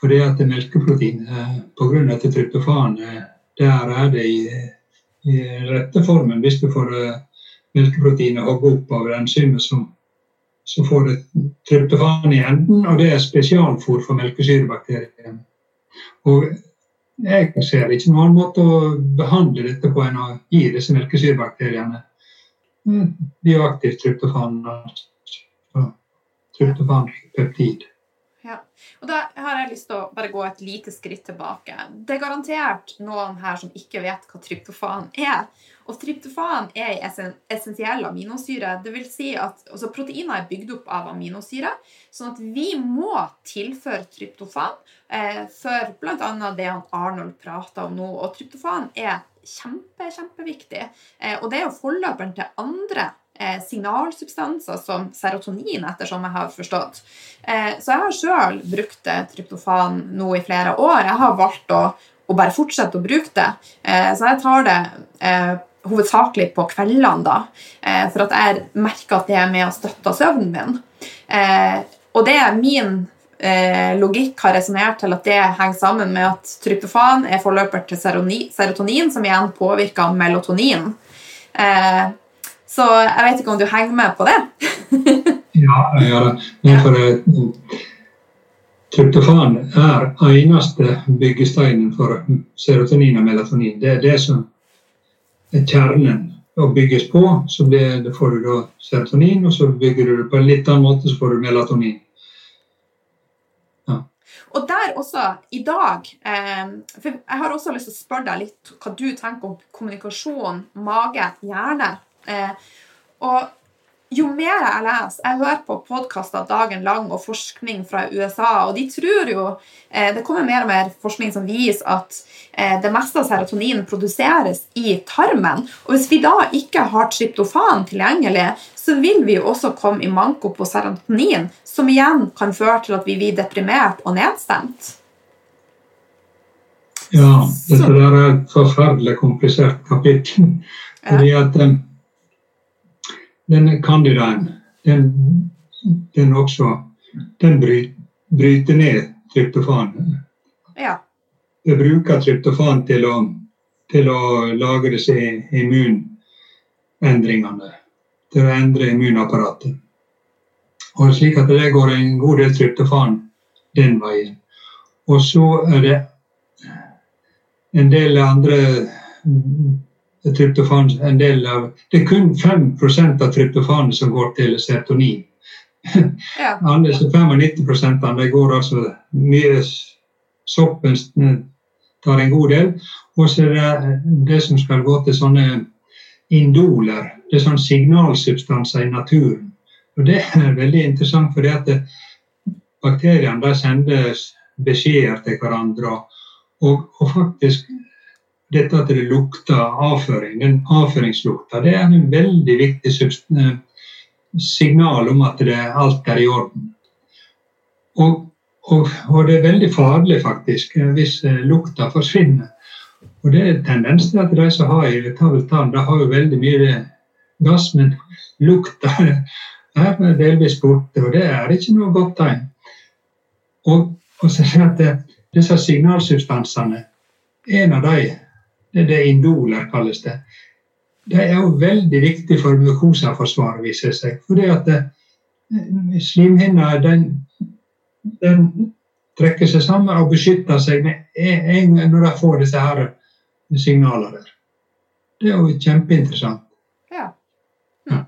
Fordi at melkeprotein, eh, pga. tryptofan, eh, der er det i, i rette formen. Hvis du får melkeproteinet hogd opp av enzymet, så, så får du tryptofan i enden, og det er spesialfôr for melkesyrebakterien. Og jeg ser ikke noen annen måte å behandle dette på enn å gi disse melkesyrebakteriene bioaktivt tryptofan. Tryptofan tryptofanpeptid. Og da har jeg lyst til å bare gå et lite skritt tilbake. Det er garantert noen her som ikke vet hva tryptofan er. Og tryptofan er en essensiell aminosyre. Det vil si at altså Proteiner er bygd opp av aminosyre. Sånn at vi må tilføre tryptofan eh, for bl.a. det Arnold prater om nå. Og tryptofan er kjempe, kjempeviktig. Eh, og det er jo forløperen til andre signalsubstanser som serotonin, ettersom jeg har forstått. Eh, så jeg har sjøl brukt tryptofan nå i flere år. Jeg har valgt å, å bare fortsette å bruke det. Eh, så jeg tar det eh, hovedsakelig på kveldene, da, eh, for at jeg merker at det er med og støtter søvnen min. Eh, og det er min logikk har resonnert til at det henger sammen med at tryptofan er forløper til serotonin, som igjen påvirker melatonin. Eh, så jeg vet ikke om du henger med på det? ja, jeg gjør det. Men for Tryptofan er eneste byggesteinen for serotonin og melatonin. Det er det som er kjernen å bygges på. Så det, det får du da serotonin, og så bygger du det på en litt annen måte, så får du melatonin. Og der også, i dag eh, For jeg har også lyst til å spørre deg litt hva du tenker om kommunikasjon, mage, hjerne. Eh, og jo mer jeg leser Jeg hører på podkaster dagen lang og forskning fra USA, og de tror jo eh, Det kommer mer og mer forskning som viser at eh, det meste av serotonin produseres i tarmen. Og hvis vi da ikke har tryptofan tilgjengelig, så vil vi jo også komme i manko på serotonin, som igjen kan føre til at vi blir deprimert og nedstemt. Ja, dette der er et forferdelig komplisert kapittel. Fordi at eh, den candidaen, den, den også den bryter ned tryptofan. Ja. Det bruker tryptofan til å, til å lagre seg immunendringene. Til å endre immunapparatet. Og slik at det går en god del tryptofan den veien. Og så er det en del andre tryptofan en del av Det er kun 5 av tryptofanet som går til serotonin. Ja. Alle 95% det går altså mye Soppen tar en god del. Og så er det det som skal gå til sånne indoler. Det er sånne signalsubstanser i naturen. Og Det er veldig interessant, for bakteriene sender beskjeder til hverandre. Og, og faktisk dette at det lukter avføring, den avføringslukta, det er en veldig viktig eh, signal om at det, alt er i orden. Og og, og, det er veldig farlig, faktisk, hvis eh, lukta forsvinner. Og det er tendens til at de som har irritabel tann, de har jo veldig mye gass, men lukta er delvis borte, og det er ikke noe godt tegn. Og, og så er det at disse signalsubstansene, en av dem, det er det indoler, kalles det. Det er jo veldig viktig for mukosaforsvaret, viser seg. Fordi at eh, slimhinna den, den, trekker seg sammen og beskytter seg en, når de får disse her signalene der. Det er jo kjempeinteressant. Ja. Hm. ja.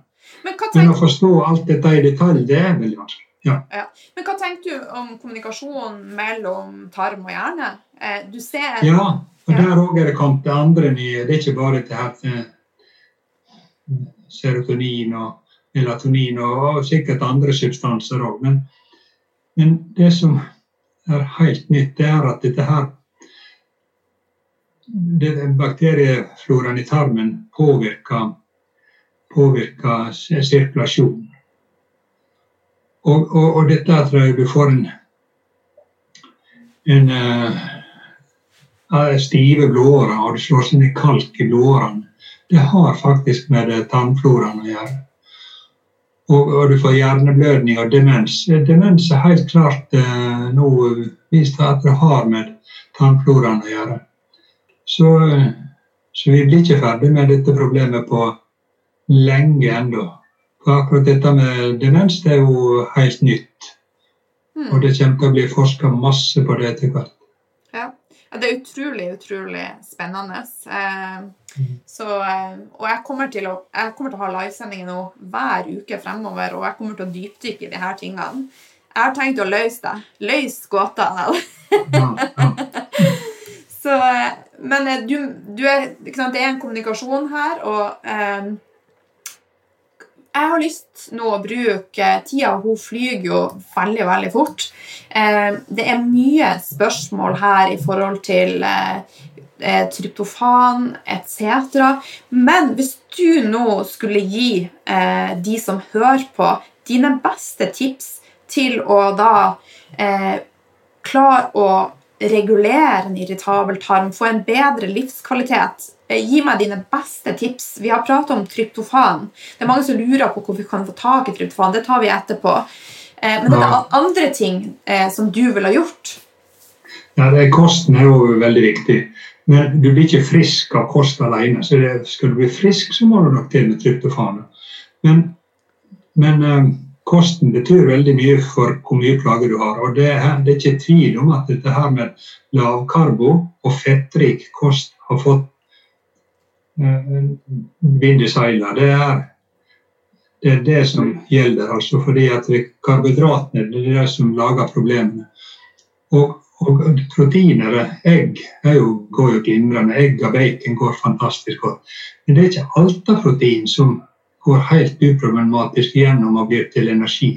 Men, Men, å forstå alt dette i detalj, det er veldig vanskelig. Ja. ja. Men hva tenker du om kommunikasjonen mellom tarm og hjerne? Eh, du ser Ja, og der òg er det kommet andre nye Det er ikke bare dette her eh, serotonin og melatonin og, sikkert andre substanser òg. Men, men, det som er helt nytt, det er at dette her det, Bakteriefloraen i tarmen påvirker, påvirker sirkulasjonen. Og, og, og, dette tror jeg du får en, en uh, stive blodårer, og det slår seg ned kalk i blodårene. Det har faktisk med tarmfloraen å gjøre og, og, du får hjerneblødning og demens. Demens er helt klart eh, nå vist at det har med tarmfloraen å gjøre. Så, så, vi blir ikke ferdig med dette problemet på lenge ennå. For akkurat dette med demens det er jo helt nytt. Mm. Og det kommer til å bli forska masse på det etter hvert. Ja. Det er utrolig, utrolig spennende. Eh, så, eh, og jeg kommer, til å, jeg kommer til å ha livesendinger nå hver uke fremover, og jeg kommer til å dypdykke i de her tingene. Jeg har tenkt å løse det. Løse gåta. Så, eh, men du, du er, det er en kommunikasjon her, og jeg har lyst nå å bruke Tida hun flyr jo veldig, veldig fort. Eh, det er mye spørsmål her i forhold til eh, eh, tryptofan etc. Men hvis du nå skulle gi de som hører på, dine beste tips til å da klare å regulere en irritabel tarm, få en bedre livskvalitet. Eh, gi meg dine beste tips. Vi har pratet om tryptofan. Det er mange som lurer på hvor vi kan få tak i tryptofan. Det tar vi etterpå. Eh, men det er andre ting eh, som du ville ha gjort. Ja, det, Kosten er jo veldig viktig. Men du blir ikke frisk av kost alene. Så det, skal du bli frisk, så må du nok til med tryptofan. Men, men kosten betyr veldig mye for hvor mye plager du har. Og det er, det er ikke tvil om at dette her med lavkarbo og fettrik kost har fått vind i seilene. Det er, det er det som gjelder, altså fordi at karbohydratene det er det som lager problemene. Og og proteiner, egg, jo, går jo glimrende. Egg og bacon går fantastisk godt. Men det er ikke alt av protein som går helt uproblematisk gjennom og blir til energi.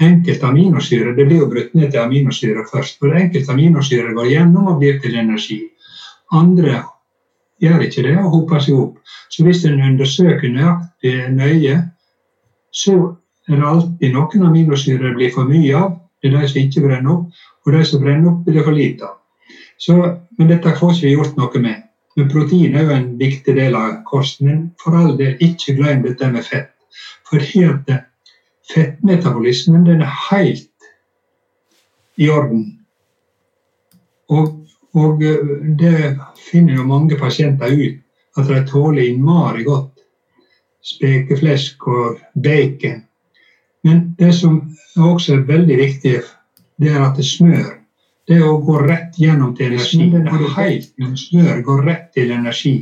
Enkelte aminosyre det blir jo brutt ned til aminosyre først. for Enkelte aminosyre går gjennom og blir til energi. Andre gjør ikke det og hoper seg opp. Så hvis en undersøker nøyaktig nøye, så er det alltid noen aminosyrer det blir for mye av. Det er de som ikke brenner opp. Og de som brenner opp, blir det for lite av. Men dette får ikke vi gjort noe med. Men protein er jo en viktig del av kosten. Men for all del, ikke glem dette med fett. Fordi at fettmetabolismen den er helt i orden. Og, og det finner jo mange pasienter ut, at de tåler innmari godt spekeflesk og bacon. Men det som også er veldig viktig det er at det smør det å gå rett gjennom til energi. Det er helt, smør går rett til energi.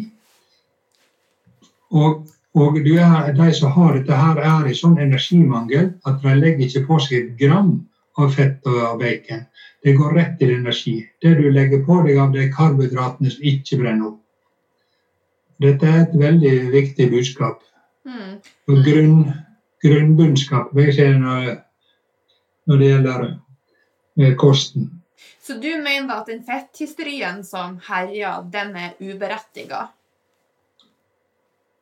Og, og er, de som har dette her, er i sånn energimangel at de legger ikke på seg et gram av fett og bacon. Det går rett til energi. Det du legger på deg av de karbohydratene som ikke brenner opp. Dette er et veldig viktig budskap. Mm. Grunn, grunnbudskap når, når det gjelder kosten. Så du mener at den fetthysterien som herjer, den er uberettiga?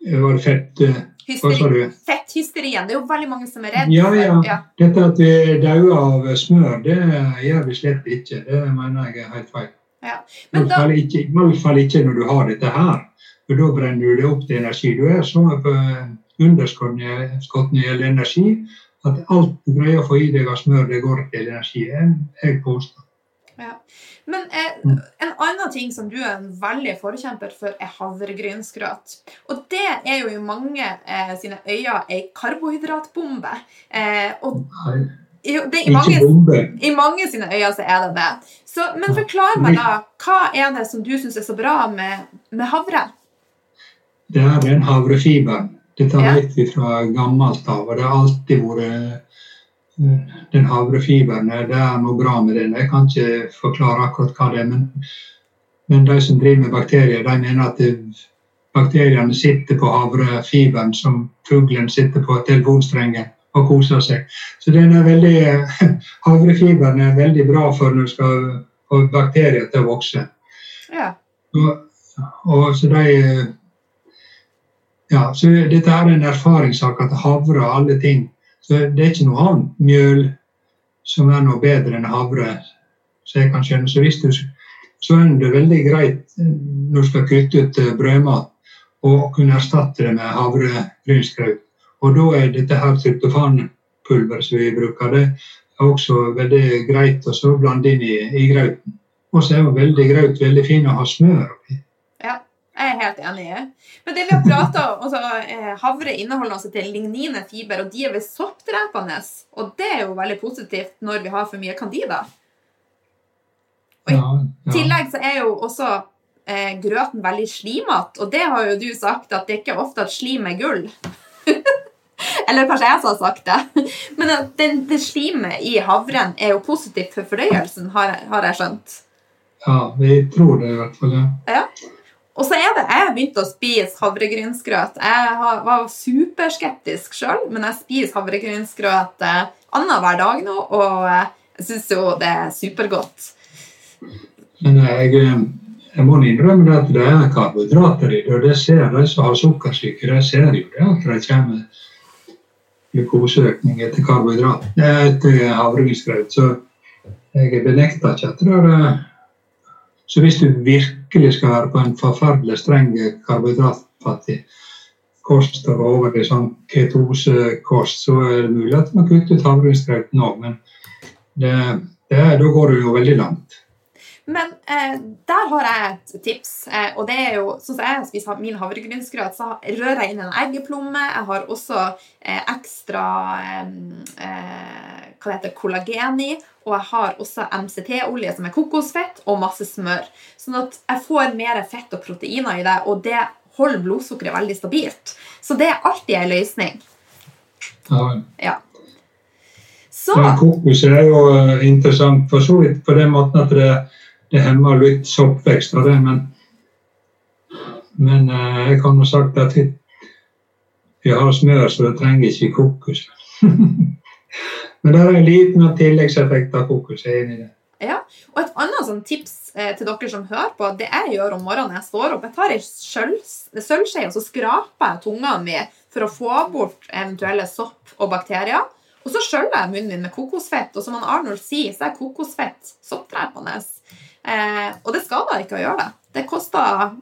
Var det fett eh, Hva sa du? Fetthysterien. Det er jo veldig mange som er redd ja, ja. ja. Dette at vi dauer av smør, det gjør vi slett ikke. Det mener jeg er helt feil. Ja. I hvert fall ikke når du har dette her. For da brenner du det opp til energi. Du er så på underskudd når det gjelder energi, at alt du greier å få i deg av smør, det går til energi. Jeg påstår. Men eh, mm. en annen ting som du er en veldig forkjemper for, er havregrynsgrøt. Og det er jo i mange eh, sine øyne ei karbohydratbombe. Eh, og jo, det, i, mange, I mange sine øyne så er det det. Så, men forklar meg da, hva er det som du syns er så bra med, med havre? Det er den havrefiberen. Dette vet vi fra gammelt av, og det har alltid vært den havrefiberen, det er noe bra med den. Jeg kan ikke forklare akkurat hva det er. Men, men de som driver med bakterier, de mener at bakteriene sitter på havrefiberen som fuglen sitter på telefonstrengen og koser seg. Så den er veldig, havrefiberen er veldig bra for når du skal få bakterier til å vokse. Ja. Og, og så de ja, så dette er en erfaringssak at havre og alle ting så det er ikke noe annet mjøl som er noe bedre enn havre. Så jeg kan skjønne. Så hvis du, så er det veldig greit når du skal kutte ut eh, brødmat, å kunne erstatte det med havregrynskraut. Og da er dette her tryptofanpulver som vi bruker, det er også veldig greit å blande inn i, i grauten. Og så er jo veldig graut veldig fin å ha smør oppi. Jeg er helt enig. Men det vi har prata om, altså, eh, havre inneholder altså til lignine fiber, og de er visst soppdrepende. Og det er jo veldig positivt når vi har for mye candida. Og I ja, ja. tillegg så er jo også eh, grøten veldig slimete, og det har jo du sagt at det ikke er ofte at slim er gull. Eller kanskje jeg som har sagt det. Men det, det slimet i havren er jo positivt for fordøyelsen, har, har jeg skjønt. Ja, vi tror det i hvert fall. ja. ja. Og så er det, Jeg har begynt å spise havregrynsgrøt. Jeg var superskeptisk sjøl, men jeg spiser havregrynsgrøt eh, annenhver dag nå, og eh, jeg syns jo det er supergodt. Men jeg, eh, jeg må innrømme at det er karbohydrater i det, og det ser de som har sukkersyke. De ser jo det at det kommer glukoseøkning etter karbohydrat, etter havregrynsgrøt. Så jeg benekter ikke at det er så hvis du virkelig skal være på en forferdelig streng karbohydratfattig kost og over i sånn ketosekost, så er det mulig at man kutter ut havregrynsgrøten òg. Men det, det, da går det jo veldig langt. Men eh, der har jeg et tips. Eh, og det er jo, sånn som jeg spiser min havregrynsgrøt, så rører jeg inn en eggeplomme. Jeg har også eh, ekstra eh, eh, hva det heter, kollagen i. Og jeg har også MCT-olje, som er kokosfett, og masse smør. Sånn at jeg får mer fett og proteiner i det, og det holder blodsukkeret veldig stabilt. Så det er alltid en løsning. Ja. ja. Så. Men kokos er jo eh, interessant for så vidt på den måten at det, det hemmer litt soppvekst av det, men, men eh, jeg kan ha sagt at vi har smør, så det trenger ikke kokos. Men det er en liten tilleggseffekt av fokuset er enig i det. Ja, og Et annet sånn tips eh, til dere som hører på, det jeg gjør om morgenen når jeg står opp, jeg tar ei sølvskje og så skraper jeg tunga mi for å få bort eventuelle sopp og bakterier. Og så skjøller jeg munnen min med kokosfett, og som Arnold sier, så er kokosfett soppdrepende. Eh, og det skader ikke å gjøre det. Det koster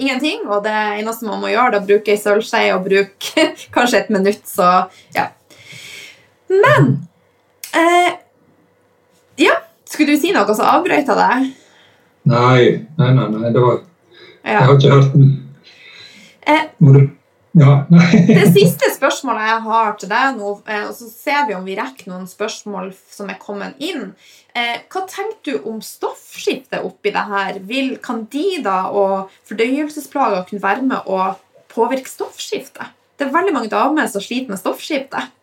ingenting, og det eneste man må gjøre, er å bruke ei sølvskje og bruke kanskje et minutt, så ja. Men Eh, ja, skulle du si noe, så avbrøt jeg deg. Nei, nei, nei. nei det var ja. Jeg har ikke hørt den. Eh, du ja, det siste spørsmålet jeg har til deg nå, eh, og så ser vi om vi rekker noen spørsmål som er kommet inn. Eh, hva tenker du om stoffskiftet oppi det her? Vil candida og fordøyelsesplager kunne være med å påvirke stoffskiftet? Det er veldig mange damer som sliter med stoffskiftet.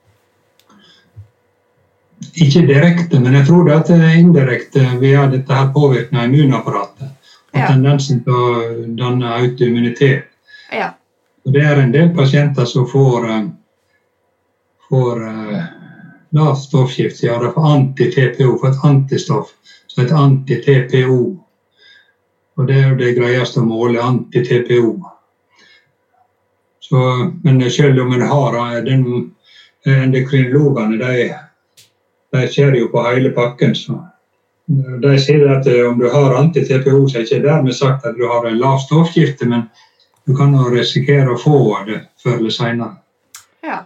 Ikke direkte, men jeg tror det at indirekte via dette her påvirker immunapparatet. Og ja. tendensen til å danne autoimmunitet. Ja. Og det er en del pasienter som får, eh, får uh, lavt stoffskift, ja, det får anti-TPO, for et antistoff som heter anti-TPO. Og det er jo det greieste å måle, anti-TPO. Men selv om en har eh, den endokrinologene, de, de ser jo på hele pakken. så de sier at om du har anti-TPO, så er det ikke dermed sagt at du har en lav stoffskifte, men du kan jo risikere å få det før eller seinere. Ja.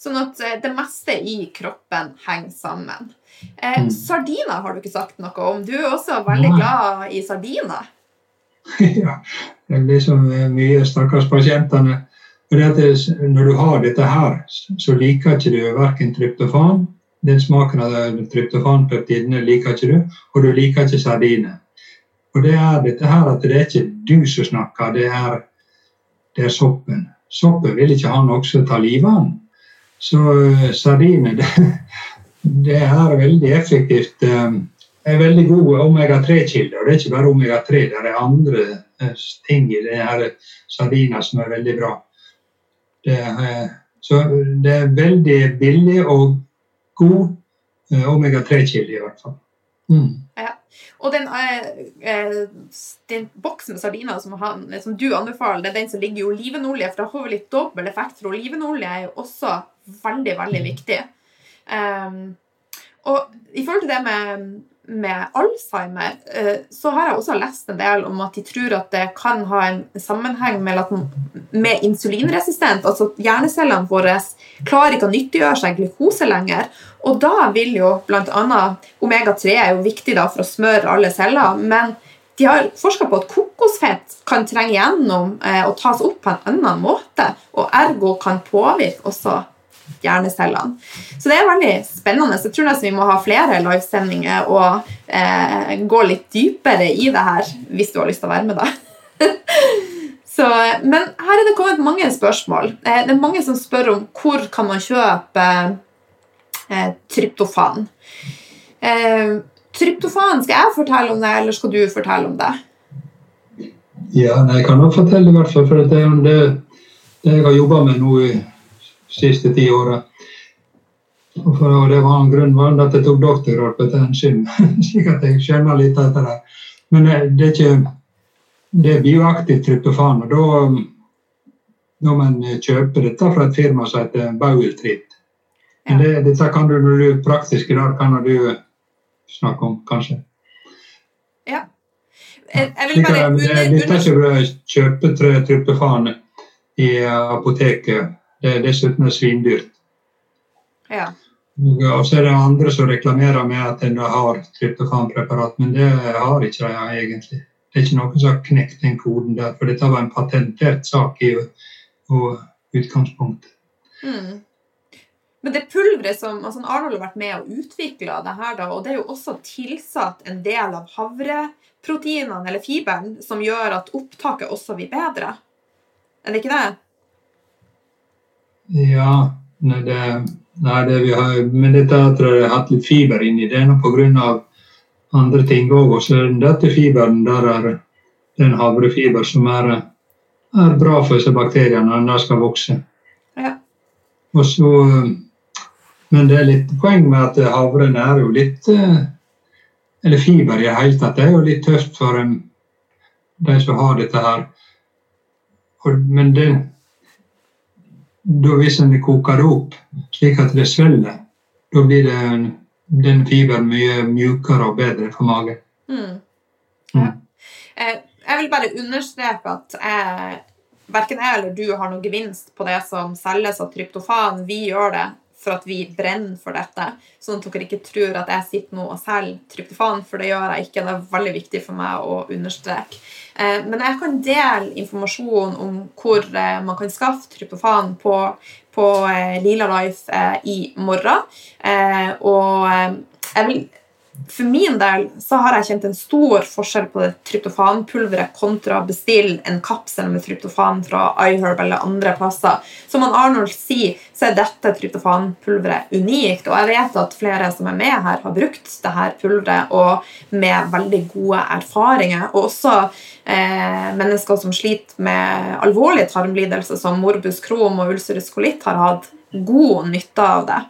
Sånn at det meste i kroppen henger sammen. Eh, mm. Sardiner har du ikke sagt noe om. Du er også veldig Nei. glad i sardiner. ja. Det blir så mye stakkars pasientene. når du har dette her, så liker ikke du verken tryptofan Den smaken av tryptofanpeptidene liker ikke du, og du liker ikke sardiner. Og det er dette her at det er ikke du som snakker, det er, det er soppen. Soppen vil ikke han også ta livet av. Så uh, sardiner det, det er veldig effektivt. Det er veldig god omega-3-kilde. Og det er ikke bare omega-3, det er andre eh, ting i det her sardiner som er veldig bra. Det så det er veldig billig og god eh, omega-3-kilde, i hvert fall. Mm. Ja. Og den, eh, den, boksen med sardiner som, han, som, du anbefaler, det er den som ligger i olivenolje. For da får vi litt dobbel effekt, for olivenolje er jo også veldig, veldig mm. viktig. Um, og i forhold til det med med Alzheimer, eh, så har jeg også lest en del om at de tror at det kan ha en sammenheng med, med insulinresistent. Altså at hjernecellene våre klarer ikke å nyttiggjøre seg glukose lenger. Og da vil jo bl.a. omega-3 er jo viktig da for å smøre alle celler. men de har forska på at kokosfett kan trenge gjennom eh, og tas opp på en annen måte, og ergo kan påvirke også hjernecellene. Så det er veldig spennende. Jeg tror nesten vi må ha flere livesendinger og eh, gå litt dypere i det her, hvis du har lyst til å være med, da. Så, men her er det kommet mange spørsmål. Eh, det er mange som spør om hvor kan man kjøpe eh, tryptofan. Eh, tryptofan, skal jeg fortelle om det, eller skal du fortelle om det? Ja, jeg kan nok fortelle, i hvert fall. For det, det, det jeg har jobba med nå i siste ti åra. Og det var en grunn til at jeg tok doktorgrad på den enzym, slik at jeg skjønner litt av det. Men eh, det er ikke det er bioaktivt tryptofan. og Da, da må en kjøpe dette fra et firma som heter Bauiltrit. Men det, dette kan du når du er praktisk i dag, kan du snakke om, kanskje. Ja. Jeg, jeg vil bare. Dette er ikke å kjøpe tryptofan i apoteket det er svindyrt. Ja. Og så er det andre som reklamerer med at en har tryptofanpreparat, men det har ikke de egentlig. Det er ikke noen som har knekt den koden der, for dette var en patentert sak i utgangspunktet. Mm. Men det pulveret som altså Arnold har vært med og utvikla det her, da, og det er jo også tilsatt en del av havreproteinene eller fiberen som gjør at opptaket også blir bedre. Er det ikke det? Ja, nei, det, nei, det vi har, men dette tror jeg har hatt litt fiber inni det nå pga. andre ting òg. Så dette fiberen der er den havrefiber som er, er bra for disse bakteriene når de skal vokse. Ja. Og så, men det er litt poeng med at havren er jo litt Eller fiber i det hele tatt Det er jo litt tøft for de som har dette her. Men det, da hvis en koker det opp slik at det svelger, da blir det, den fiberen mye mjukere og bedre for magen. Mm. Ja. Mm. Jeg vil bare understreke at jeg, verken jeg eller du har noen gevinst på det som selges av tryptofan. Vi gjør det for at vi brenner for dette. Sånn at dere ikke tror at jeg sitter nå og selger tryptofan, for det gjør jeg ikke. Det er veldig viktig for meg å understreke. Eh, men jeg kan dele informasjon om hvor eh, man kan skaffe tryptofan på, på eh, Lila Life i morgen. Og jeg vil for min del så har jeg kjent en stor forskjell på det tryptofanpulveret kontra å bestille en kapsel med tryptofan fra iHerb eller andre plasser. Som Arnold sier, så er dette tryptofanpulveret unikt. Og jeg vet at flere som er med her, har brukt dette pulveret og med veldig gode erfaringer. Og også eh, mennesker som sliter med alvorlige tarmlidelser som morbus Crohn og ulcerus kolitt, har hatt god nytte av det.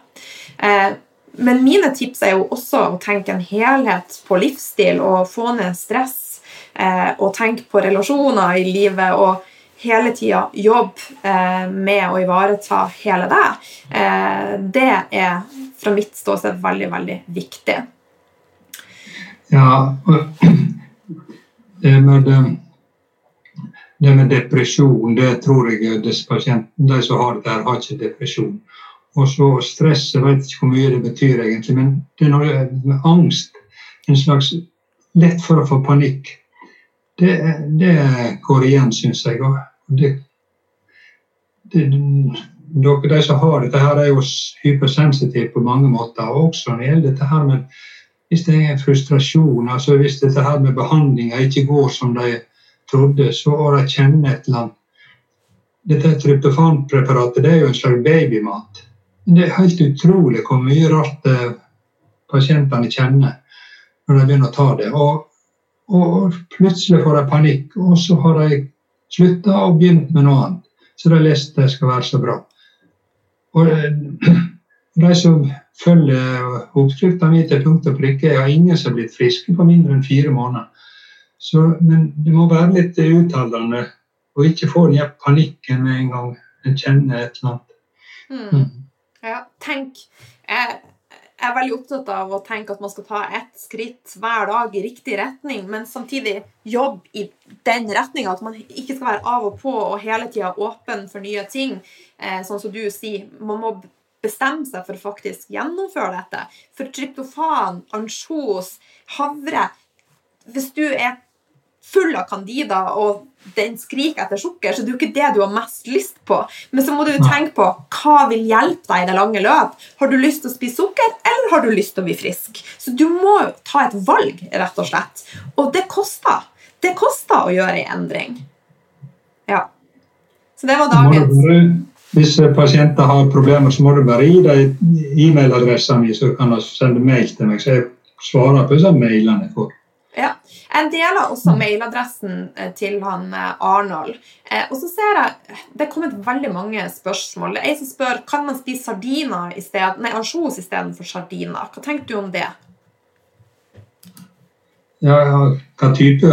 Eh, men mine tips er jo også å tenke en helhet på livsstil og få ned stress. Eh, og tenke på relasjoner i livet. Og hele tida jobbe eh, med å ivareta hele deg, eh, det er fra mitt ståsted veldig, veldig viktig. Ja, det med, det med depresjon, det tror jeg de som har det der, har ikke depresjon. Og så stress, jeg vet ikke hvor mye det betyr egentlig, men det er noe angst. En slags lett for å få panikk. Det, det går igjen, syns jeg. Det, det, dere, de som har dette, her er jo hypersensitive på mange måter. Og også når det gjelder dette her med hvis det er frustrasjon, altså hvis dette her med behandlinga ikke går som de trodde, så må de kjenne et eller annet. Dette tryptofanpreparatet det er jo en slags babymat. Det er helt utrolig hvor mye rart eh, pasientene kjenner når de begynner å ta det. Og, og plutselig får de panikk, og så har de slutta og begynt med noe annet. Så de leste det skal være så bra. Og eh, de som følger oppskrifta mi til punkt og prikke. Jeg har ingen som har blitt friske på mindre enn fire måneder. Så, men det må være litt utholdende, og ikke få den panikken med en gang en kjenner et eller annet. Mm. Ja, tenk. Jeg, er veldig opptatt av å tenke at man skal ta ett skritt hver dag i riktig retning, men samtidig jobbe i den retninga. At man ikke skal være av og på og hele tida åpen for nye ting. Eh, sånn som du sier. Man må bestemme seg for å faktisk gjennomføre dette. For tryptofan, ansjos, havre Hvis du er full av candida og den skriker etter sukker, så det er jo ikke det du har mest lyst på. Men så må du tenke på hva vil hjelpe deg i det lange løp. Har du lyst til å spise sukker, eller har du lyst til å bli frisk? Så du må ta et valg, rett og slett. Og det koster. Det koster å gjøre en endring. Ja. Så det var dagens hvis pasienter har problemer, så må du bare gi dem e-mailadressen min, så kan de sende mail til meg. Så jeg svarer på disse mailene jeg får. Ja. Jeg deler også mailadressen eh, til han eh, Arnold. Eh, og så ser jeg Det er kommet veldig mange spørsmål. Det er en som spør kan man spise sardiner i sted, nei, ansjos istedenfor sardiner. Hva tenker du om det? Ja, hva type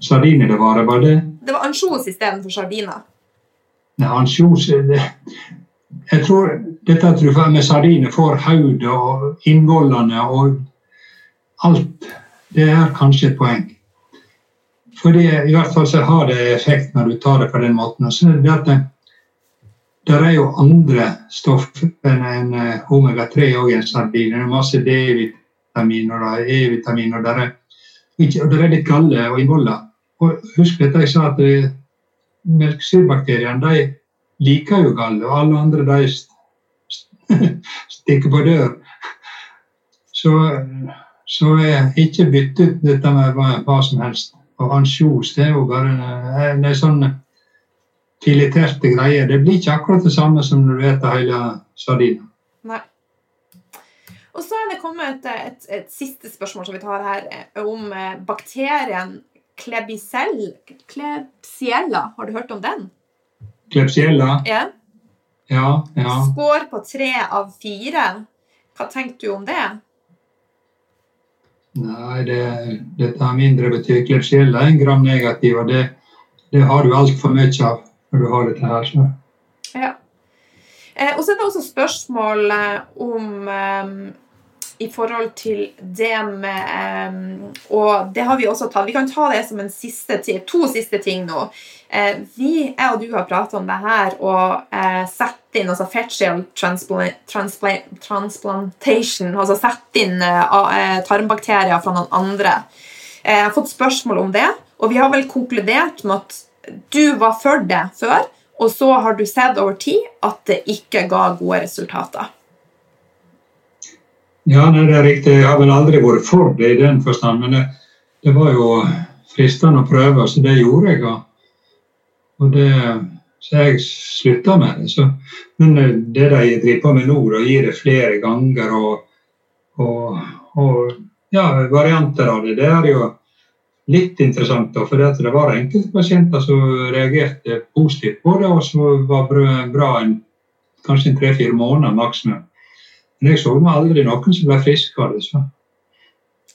sardiner det var? Var det Det var ansjos istedenfor sardiner. Nei, Ansjos Jeg tror dette tror jeg med sardiner får hodet og innvollene og alt. Det er kanskje et poeng. Fordi i hvert fall så har det effekt når du tar det på den måten. Så det at det, der er jo andre stoffer enn eh, omega-3 òg i en sardin. Det er masse D-vitaminer og E-vitaminer. og der er, og der er litt galle og innvoller. Og husk dette jeg sa at det, melkesyrebakteriene de liker jo galle, og alle andre de stikker på dør. Så, så ikke bytte ut dette med hva, som helst. Og ansjos det er jo bare en det er sånn fileterte greier. Det blir ikke akkurat det samme som når du spiser hele sardina. Nei. Og så er det kommet et, et, et, siste spørsmål som vi tar her, eh, om bakterien bakterien Klebsiella. Har du hørt om den? Klebsiella? Ja. Ja, ja. Skår på tre av fire. Hva tenker du om det? Nei, det, dette er mindre betyr det er en gram negativ, og det, det har du altfor mye av når du har dette her. Så. Ja. Eh, og så er det også spørsmål eh, om eh, i forhold til det med eh, Og det har vi også tatt. Vi kan ta det som en siste to siste ting nå. Uh, vi, jeg og du har pratet om det her og eh, sett inn altså facial transplant, transplantation. Altså sette inn uh, tarmbakterier fra noen andre. Jeg har fått spørsmål om det, og vi har vel konkludert med at du var for det før, og så har du sett over tid at det ikke ga gode resultater. Ja, det er riktig. Jeg har vel aldri vært for det i den forstand, men det, det var jo fristende å prøve, så det gjorde jeg. Og det, så jeg slutta med det. Så, men det de driver på med nå, å gi det flere ganger og, og, og ja, varianter av det, det er jo litt interessant. Da, for det var enkelte pasienter som reagerte positivt på det, og som var bra en, kanskje tre-fire måneder maksimum. Men jeg så aldri noen som ble friske av det. Så.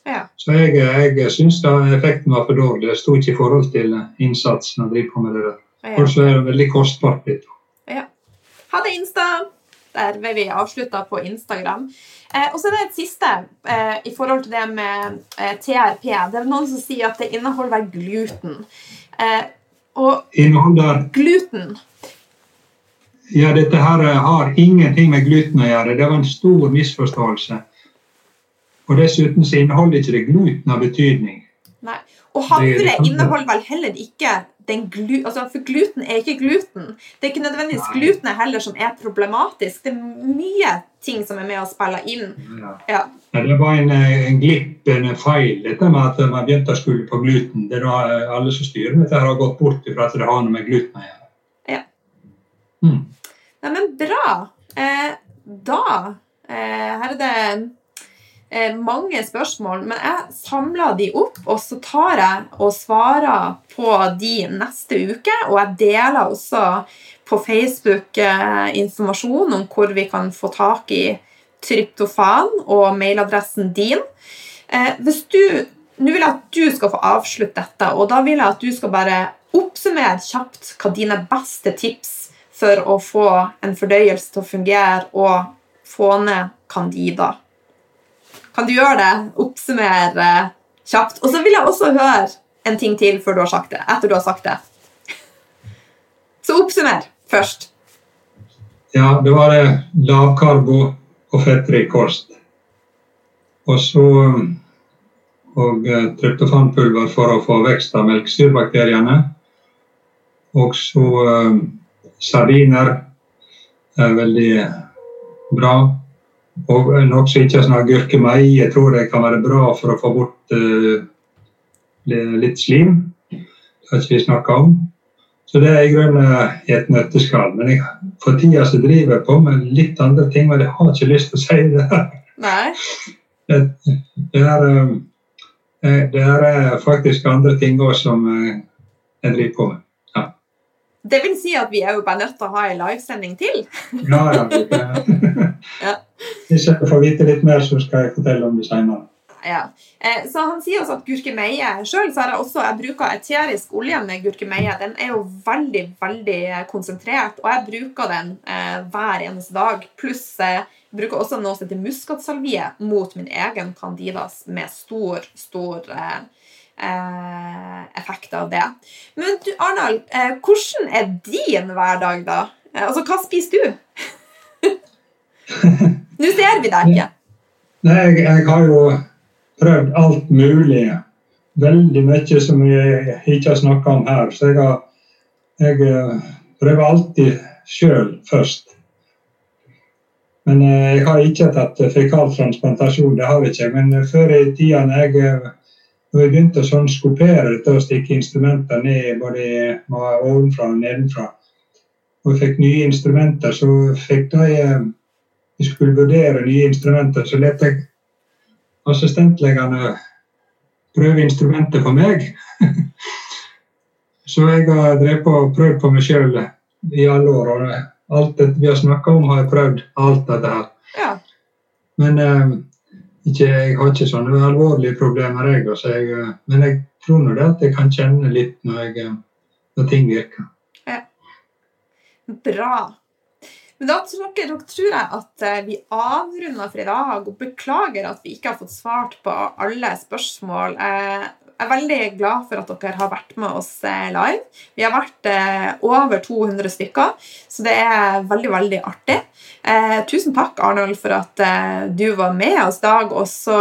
Ja. Så jeg, jeg syns effekten var for dårlig. Det sto ikke i forhold til innsatsen å drive på med det der. Ja. Det veldig kostbart blitt. Ha det, Insta! Der vil vi avslutte på Instagram. Eh, og så er det et siste eh, i forhold til det med eh, TRP. Det er noen som sier at det inneholder gluten. Eh, og Inneholder gluten Ja, dette her har ingenting med gluten å gjøre. Det var en stor misforståelse. Og dessuten så inneholder ikke det gluten av betydning. Nei. Og havre inneholder vel heller ikke glu... Altså, for gluten er ikke gluten. Det er ikke nødvendigvis Nei. glutenet heller som er problematisk. Det er mye ting som er med å spille inn. Ja. Ja. Ja, Det var en, en glipp, en feil, dette med at man begynte å skule på gluten. Det er da eh, Alle som styrer dette, har gått bort fra at det har noe med gluten å gjøre. Ja. Mm. Nei, men bra. Eh, da eh, Her er det mange spørsmål, men jeg samler de opp, og så tar jeg og svarer på de neste uke. Og jeg deler også på Facebook eh, informasjon om hvor vi kan få tak i tryptofan og mailadressen din. Eh, hvis du Nå vil jeg at du skal få avslutte dette, og da vil jeg at du skal bare oppsummere kjapt hva dine beste tips for å få en fordøyelse til å fungere og få ned candida. Kan du gjøre det? Oppsummere eh, kjapt. Og så vil jeg også høre en ting til før du har sagt det. Etter du har sagt det. Så oppsummer først. Ja, det var det lavkarbo og fettrik kost. Og så um, og eh, tryptofanpulver for å få vekst av melkesyrebakteriene. Og så sardiner er veldig bra. Og nok så ikke sånn agurkemeie, jeg tror det kan være bra for å få bort uh, litt slim. Det har ikke vi snakka om. Så det er i grunnen eh, et nøtteskall. Men jeg, for tida så driver jeg på med litt andre ting, men jeg har ikke lyst til å si det. Nei. Det, det, er, eh, det er faktisk andre ting òg som jeg driver på med. Det vil si at vi er jo bare nødt til å ha en livesending til. Ja, ja, Ja. Hvis jeg får vite litt mer, så skal jeg fortelle om det senere. Ja. Eh, så han sier også at gurkemeie Sjøl har jeg også jeg bruker eterisk olje med gurkemeie. Den er jo veldig, veldig konsentrert, og jeg bruker den eh, hver eneste dag. Pluss eh, jeg bruker også noe som heter muskatsalvie mot min egen candidas med stor, stor eh, eh, effekt av det. Men du, Arnald, eh, hvordan er din hverdag, da? Eh, altså, hva spiser du? Nå ser vi deg ikke. Nei, jeg, jeg har jo prøvd alt mulig. Veldig mye som jeg ikke har snakka om her. Så jeg, har, jeg eh, prøver alltid sjøl først. Men eh, jeg har ikke tatt fekaltransplantasjon, det har jeg ikke. Men eh, før i tida når jeg, når jeg begynte å sånn skopere dette og stikke instrumenter ned både ovenfra og nedenfra, og jeg fikk nye instrumenter, så fikk da jeg vi skulle vurdere nye instrumenter, så lot jeg assistentlegene prøve instrumentet for meg. så jeg har drevet på og prøvd på meg sjøl i alle år. Og alt det vi har snakka om, har jeg prøvd. Alt dette her. Ja. Men eh, ikke, jeg har ikke sånne alvorlige problemer, jeg. Altså, jeg eh, men jeg tror nå det at jeg kan kjenne litt når, jeg, eh, når ting virker. Ja. Bra. Men da tror dere, tror jeg at eh, vi avrunder for i dag, og beklager at vi ikke har fått svart på alle spørsmål. Er veldig glad for at dere har vært med oss eh, live. Vi har vært eh, over 200 stykker, så det er veldig, veldig artig. Eh, tusen takk, Arnold, for at du var med oss i dag. Og så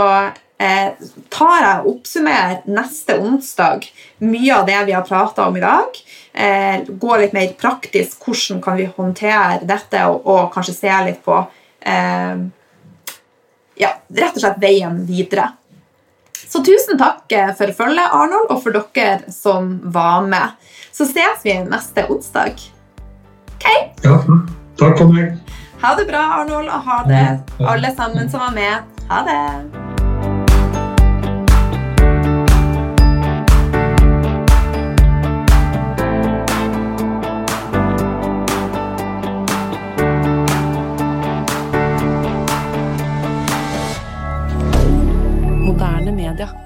tar jeg og oppsummerer neste onsdag mye av det vi har prata om i dag. Gå litt mer praktisk. Hvordan kan vi håndtere dette, og, kanskje se litt på ja, rett og slett veien videre. Så tusen takk eh, for følget, Arnold, og for dere som var med. Så ses vi neste onsdag. Ja, takk for meg. Ha det bra, Arnold, og ha det, alle sammen som var med. Ha det. Moderne media.